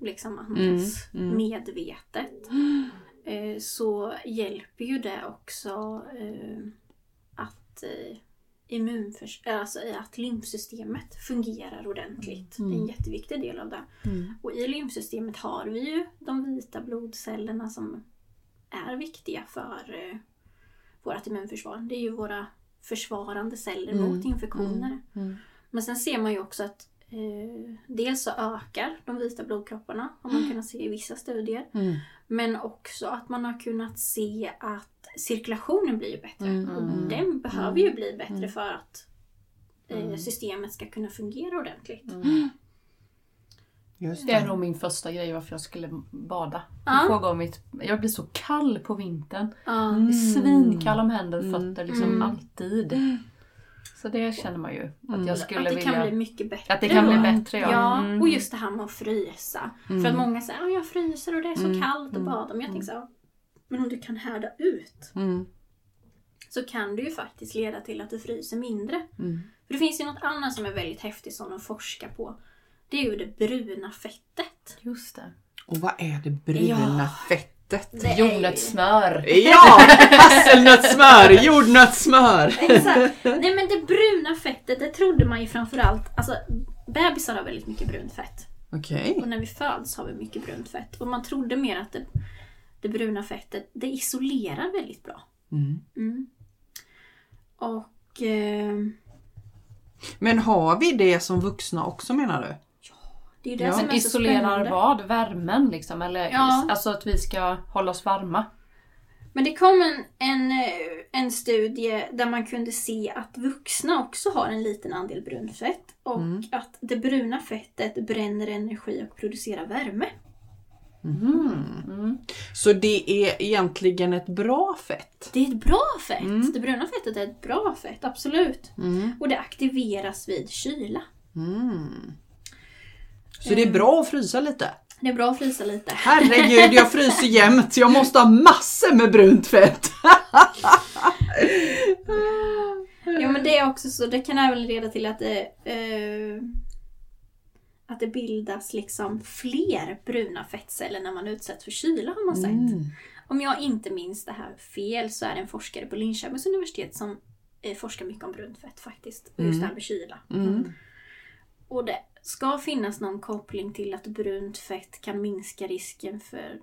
liksom andas Mm, mm. medvetet, eh, så hjälper ju det också eh, att eh, immunförs- alltså att lymfsystemet fungerar ordentligt. Det är en jätteviktig del av det. Mm. Och i lymfsystemet har vi ju de vita blodcellerna som är viktiga för eh, vårt immunförsvar. Det är ju våra försvarande celler Mm, mot infektioner. Mm. Men sen ser man ju också att eh, dels så ökar de vita blodkropparna, har man kunnat se i vissa studier. Mm. Men också att man har kunnat se att cirkulationen blir bättre. Mm. Och den behöver ju bli bättre för att eh, systemet ska kunna fungera ordentligt. Just Det är det. nog min första grej varför jag skulle bada. Ja. Mitt, jag blir så kall på vintern. Det är svinkall om händer och fötter liksom Mm. alltid. Så det känner man ju att jag skulle Att det vilja... kan bli mycket bättre. Att det kan bli bättre ja. Ja, Mm. och just det här med att frysa. För att många säger att jag fryser och det är så Mm. kallt att bada. Men jag tänker så här, men om du kan härda ut Mm. så kan det ju faktiskt leda till att du fryser mindre. Mm. För det finns ju något annat som är väldigt häftigt som de forskar på. Det är ju det bruna fettet. Just det. Och vad är det bruna Ja. fettet? Är ju- Jordnötssmör. Ja! Hasselnötssmör! Jordnötssmör! Exakt. Nej men det bruna fettet, det trodde man ju framförallt, alltså bebisar har väldigt mycket brunt fett. Okej. Och när vi föds har vi mycket brunt fett. Och man trodde mer att det, det bruna fettet, det isolerar väldigt bra. Mm. Mm. Och... Eh, Men har vi det som vuxna också menar du? Det är det Ja. som är så isolerar spännande. vad? Värmen liksom? Eller Ja. alltså att vi ska hålla oss varma? Men det kom en, en, eh, en studie där man kunde se att vuxna också har en liten andel brunt fett. Och Mm. att det bruna fettet bränner energi och producerar värme. Mm. Så det är egentligen ett bra fett? Det är ett bra fett. Mm. Det bruna fettet är ett bra fett, absolut. Mm. Och det aktiveras vid kyla. Mm. Så det är bra att frysa lite? Det är bra att frysa lite. Herregud, jag fryser jämt. Jag måste ha massor med brunt fett. Jo men det är också så, det kan även leda till att det, eh, att det bildas liksom fler bruna fettceller när man utsätts för kyla har man sett. Mm. Om jag inte minns det här fel så är det en forskare på Linköpings universitet som eh, forskar mycket om brunt fett faktiskt. Och just det här med kyla. Mm. Och det ska finnas någon koppling till att brunt fett kan minska risken för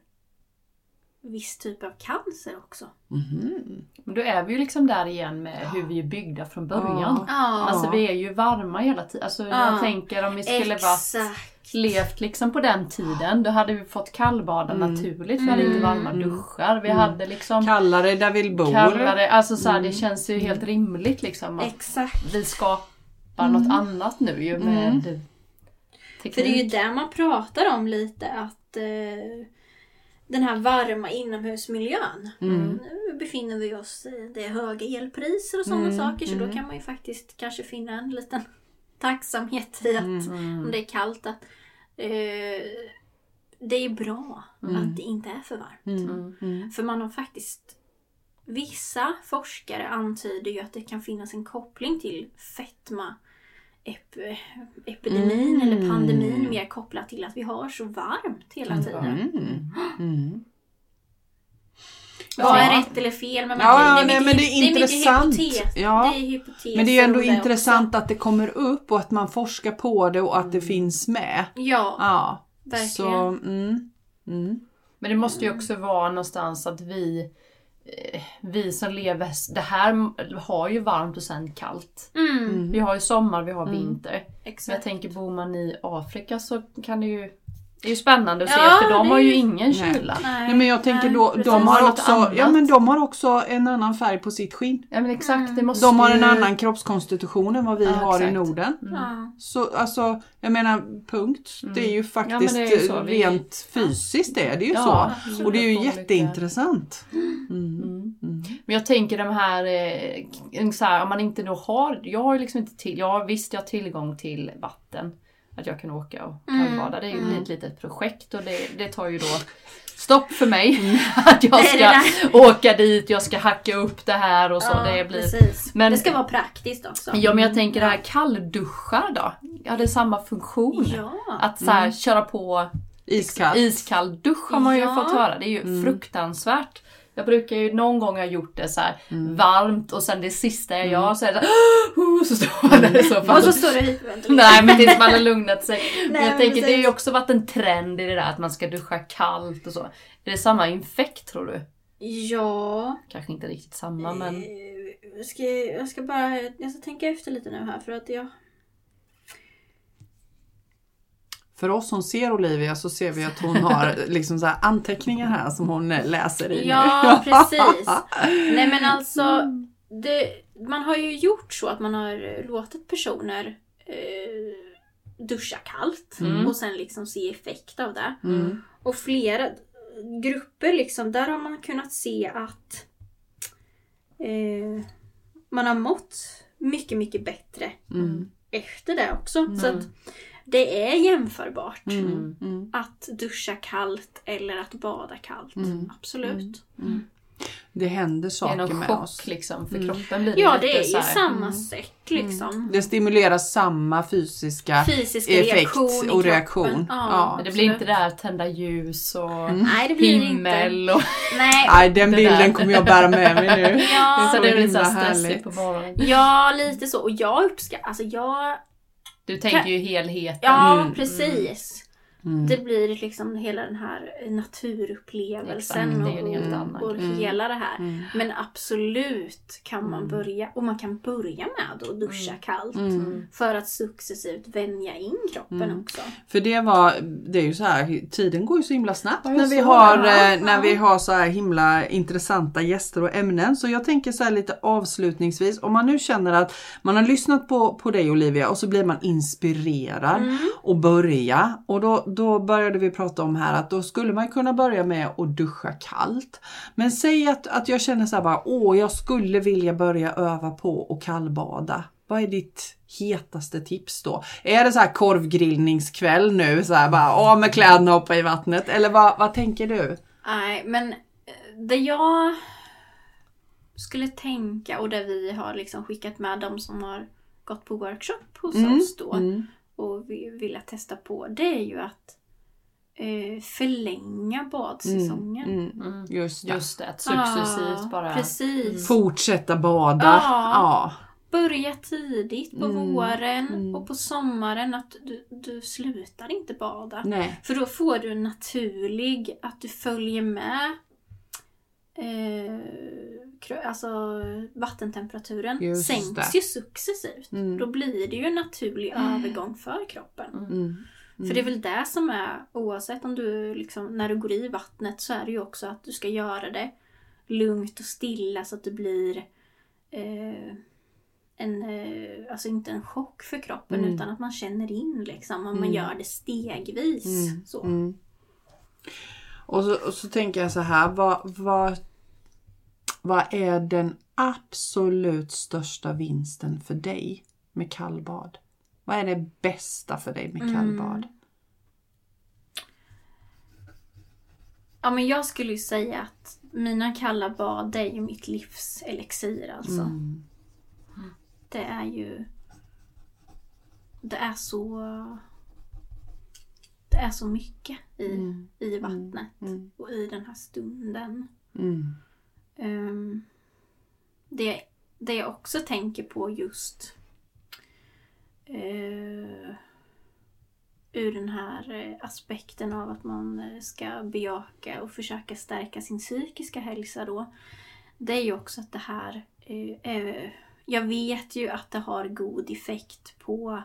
viss typ av cancer också. Mhm. Men då är vi ju liksom där igen med hur vi är byggda från början. Ja. Ja, Alltså vi är ju varma hela tiden. Alltså Ja. jag tänker om vi skulle varit exakt. levt liksom på den tiden, då hade vi fått kallbada Mm. naturligt. Vi hade inte varma duschar. Vi hade liksom Kallare där vi bor. kallare, alltså så här, Mm. det känns ju helt rimligt liksom att Exakt. vi skapar något annat nu ju med Mm. Teknik. För det är ju där man pratar om lite att eh, den här varma inomhusmiljön. Mm. Nu befinner vi oss i det höga elpriser och sådana Mm, saker så då mm. kan man ju faktiskt kanske finna en liten *laughs* tacksamhet i att Mm. om det är kallt att eh, det är bra att det inte är för varmt. Mm. Mm. Mm. För man har faktiskt Vissa forskare antyder ju att det kan finnas en koppling till fetma ep- epidemin Mm. eller pandemin mer kopplat till att vi har så varmt hela tiden. Mm. Mm. Vad är Ja. rätt eller fel? Men, man Ja, kan- ja, det nej, är men mycket, det är mycket intressant. hypotes. Ja. Det är hypoteser Men det är ju ändå det intressant att det kommer upp och att man forskar på det och att det finns med. Också. Ja, Ja, verkligen. så mm. Mm. Men det måste ju också vara någonstans att vi vi som lever, det här har ju varmt och sen kallt. Mm, Vi har ju sommar, vi har vinter. Men jag tänker bor man i Afrika så kan det ju Det är ju spännande att se Ja, för de har är ju ju- ingen Nej. kyla. Nej men jag tänker nej, då, precis. de har också, ja men de har också en annan färg på sitt skinn. Ja men exakt, det måste De har en ju- annan kroppskonstitution än vad vi Ja, har i exakt. Norden. Ja. Så alltså, jag menar punkt. Det är ju faktiskt Mm. det är ju så. Vi- rent fysiskt det är det ju Ja, så. Och det är ju jätteintressant. Mm. Men jag tänker de här, eh, så här, om man inte då har, jag har ju liksom inte till, jag visst jag har tillgång till vatten. Att jag kan åka och kallbada. Det är ju ett litet projekt och det, det tar ju då stopp för mig. *laughs* att jag ska det åka dit, jag ska hacka upp det här och så. Ja, det blir... precis. Men- det ska vara praktiskt också. Ja men jag tänker det här kallduschar då? Ja det är samma funktion. Ja. Att så här, köra på Iskallt. iskall dusch har man ju Ja. fått höra. Det är ju Mm. fruktansvärt. Jag brukar ju någon gång ha gjort det så här Mm. varmt och sen det sista jag gör så är det så, här, så står man där i så fall. Och så står det hyperventilerar. Nej men tills man har lugnat sig. *laughs* Men Nej, jag men tänker det har ju precis. också varit en trend i det där att man ska duscha kallt och så. Är det samma infekt tror du? Ja. Kanske inte riktigt samma men... Eh, Jag ska, jag ska bara jag ska tänka efter lite nu här för att jag... För oss som ser Olivia så ser vi att hon har *laughs* liksom så här anteckningar här som hon eh, läser i Ja, *laughs* precis. Nej men alltså, det, man har ju gjort så att man har låtit personer eh, duscha kallt Mm. och sen liksom se effekt av det. Mm. Och flera grupper liksom, där har man kunnat se att eh, man har mått mycket, mycket bättre Mm. efter det också. Så att det är jämförbart. Mm. Mm. Att duscha kallt eller att bada kallt. Mm. Absolut. Det händer Det är saker någon med chock oss. liksom för kroppen blir det Ja, det är så ju samma sätt liksom. Det stimulerar samma fysiska Fysiska effekt reaktion och reaktion. Ja. Ja. Det blir inte det här tända ljus och Nej, det blir det himmel inte. och... Nej. *laughs* Nej, den Det bilden där. kommer jag bära med mig nu. *laughs* Ja, så det är lite så himla här stressigt härligt. på morgonen. ja, lite så. Och jag uppskattar, alltså jag... Du tänker ju helheten. Ja, Mm. precis. Mm. Det blir liksom hela den här naturupplevelsen Exakt, det är ju en och, helt annan och Mm. hela det här. Mm. Men absolut kan man Mm. börja, och man kan börja med att duscha kallt. Mm. För att successivt vänja in kroppen Mm. också. För det var, det är ju så här, tiden går ju så himla snabbt när vi har, det. eh, Ja, när vi har så här himla intressanta gäster och ämnen. Så jag tänker så här lite avslutningsvis, om man nu känner att man har lyssnat på, på dig Olivia och så blir man inspirerad Mm. och börja. Och då, då började vi prata om här att då skulle man kunna börja med att duscha kallt. Men säg att, att jag känner så här bara, åh jag skulle vilja börja öva på att kallbada. Vad är ditt hetaste tips då? Är det så här korvgrillningskväll nu, så här bara, åh med kläderna hoppa i vattnet? Eller vad, vad tänker du? Nej, men eh, det jag skulle tänka och det vi har liksom skickat med de som har gått på workshop hos Mm, oss då mm, och vi vill testa på det är ju att eh, förlänga badsäsongen. mm, Mm. just det. Just det, att successivt Ja, bara... Precis. Fortsätta bada. Ja. Ja. Börja tidigt på Mm, våren mm. och på sommaren att du, du slutar inte bada. Nej. För då får du en naturlig, att du följer med eh, alltså vattentemperaturen Just sänks det. ju successivt. Mm. Då blir det ju en naturlig övergång för kroppen. Mm. För det är väl det som är, oavsett om du liksom, när du går i vattnet så är det ju också att du ska göra det lugnt och stilla så att det blir eh, en, eh, alltså inte en chock för kroppen Mm. utan att man känner in liksom, och man Mm. gör det stegvis. Mm, Så. Mm. Och, så, och så tänker jag så här, vad, vad, vad är den absolut största vinsten för dig med kallbad? Vad är det bästa för dig med Mm. kallbad? Ja men jag skulle ju säga att mina kalla bad det är ju mitt livs elixir alltså. Mm. Det är ju det är så... Det är så mycket i, Mm. i vattnet Mm. och i den här stunden. Mm. Ehm, det, det jag också tänker på just eh, ur den här eh, aspekten av att man eh, ska bejaka och försöka stärka sin psykiska hälsa då. Det är ju också att det här eh, eh, jag vet ju att det har god effekt på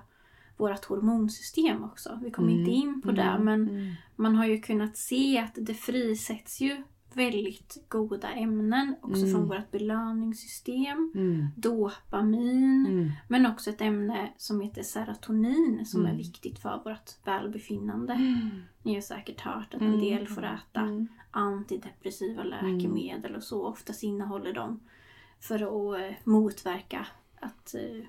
vårt hormonsystem också. Vi kommer inte in på det men Mm. man har ju kunnat se att det frisätts ju väldigt goda ämnen också Mm. från vårt belöningssystem. Mm. Dopamin, Mm. men också ett ämne som heter serotonin som Mm. är viktigt för vårt välbefinnande. Mm. Ni har säkert hört att en Mm. del får äta Mm. antidepressiva läkemedel och så. Oftast innehåller de för att motverka att eh,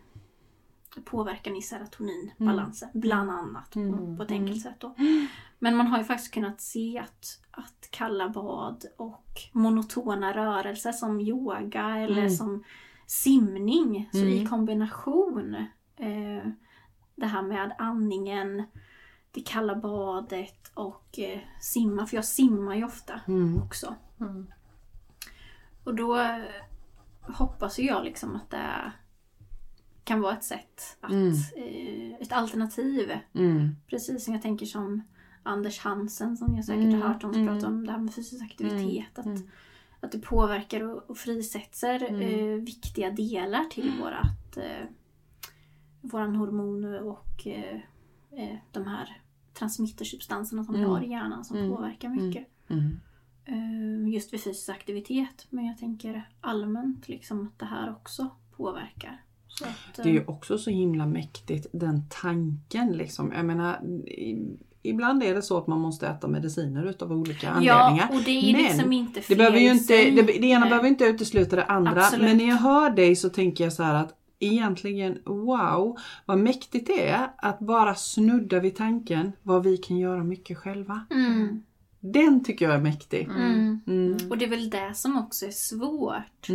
påverkan i serotoninbalansen. Bland annat Mm. på, ett enkelt sätt. Då. Men man har ju faktiskt kunnat se att, att kalla bad och monotona rörelser som yoga eller Mm. som simning. Så i Mm. kombination eh, det här med andningen, det kalla badet och eh, simma. För jag simmar ju ofta Mm. också. Mm. Och då eh, hoppas jag liksom att det kan vara ett sätt att, Mm. eh, ett alternativ. Mm. Precis som jag tänker som Anders Hansen som jag säkert Mm, har hört om som mm. pratar om det här med fysisk aktivitet. Mm, Att, mm. att det påverkar och, och frisätter Mm. eh, viktiga delar till vårat, eh, våran hormoner och eh, eh, de här transmittersubstanserna som vi har i hjärnan som påverkar mycket. Eh, just vid fysisk aktivitet. Men jag tänker allmänt liksom att det här också påverkar. Att, Det är ju eh, också så himla mäktigt den tanken liksom. Jag menar, ibland är det så att man måste äta mediciner utav olika anledningar. Ja, och det är Men liksom inte Det, fel behöver ju inte, det, det ena Nej. behöver inte utesluta det andra. Absolut. Men när jag hör dig så tänker jag så här att egentligen wow vad mäktigt det är att bara snudda vid tanken vad vi kan göra mycket själva. Mm, Den tycker jag är mäktig. mm. Mm. Och det är väl det som också är svårt.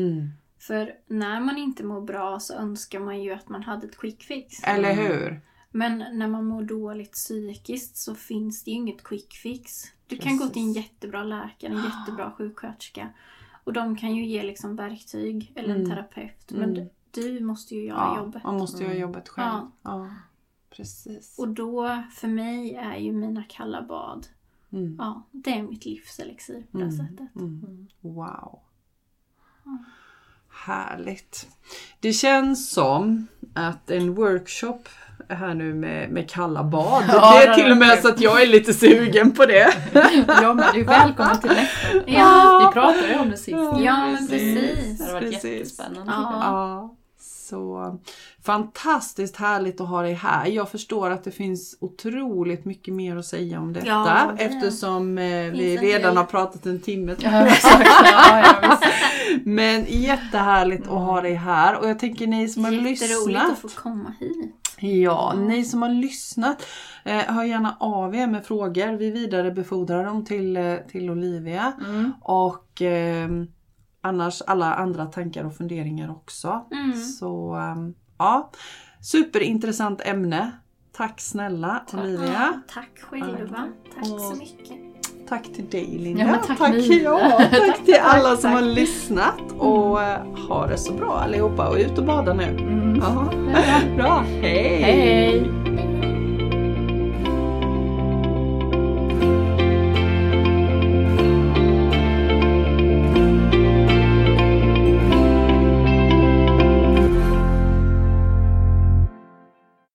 Mm. För när man inte mår bra så önskar man ju att man hade ett quick fix. Eller hur? Men när man mår dåligt psykiskt så finns det ju inget quick fix. Du kan gå till en Precis. jättebra läkare, en jättebra *gasps* sjuksköterska. Och de kan ju ge liksom verktyg eller en Mm. terapeut. Men Mm. du, måste ju göra Ja, jobbet. man måste göra Mm. jobbet själv. Ja. Ja. Precis. Och då, för mig, är ju mina kalla bad, Mm. ja, det är mitt livselixir på det Mm. sättet. Mm. Wow. Mm. Härligt. Det känns som att en workshop här nu med, med kalla bad. *laughs* Ja, det är till och med så att jag är lite sugen på det. *laughs* Ja men du är välkommen till nästa. Ja. Vi pratade ju om det sist. Ja, men precis. Det hade varit Precis. jättespännande. Ja. Ja, så fantastiskt härligt att ha dig här. Jag förstår att det finns otroligt mycket mer att säga om detta Ja, det eftersom eh, vi redan del. har pratat en timme. Ja, *laughs* exakt. Ja. Men jättehärligt att ha dig här och jag tänker ni som har Jätteroligt lyssnat. att få komma hit. Ja, ni som har lyssnat, eh, hör gärna av er med frågor. Vi vidarebefordrar dem till, eh, till Olivia. Mm. Och eh, annars alla andra tankar och funderingar också. Mm. Så ehm, ja, superintressant ämne. Tack snälla Tack. Olivia. Ja, tack själva. Tack Och- så mycket. Tack till dig Linda. Ja, tack tack, ja, *laughs* tack till alla som tack. har lyssnat. Och eh, ha det så bra allihopa och ut och bada nu. Mm. Ja. *laughs* Bra, hej! Hej!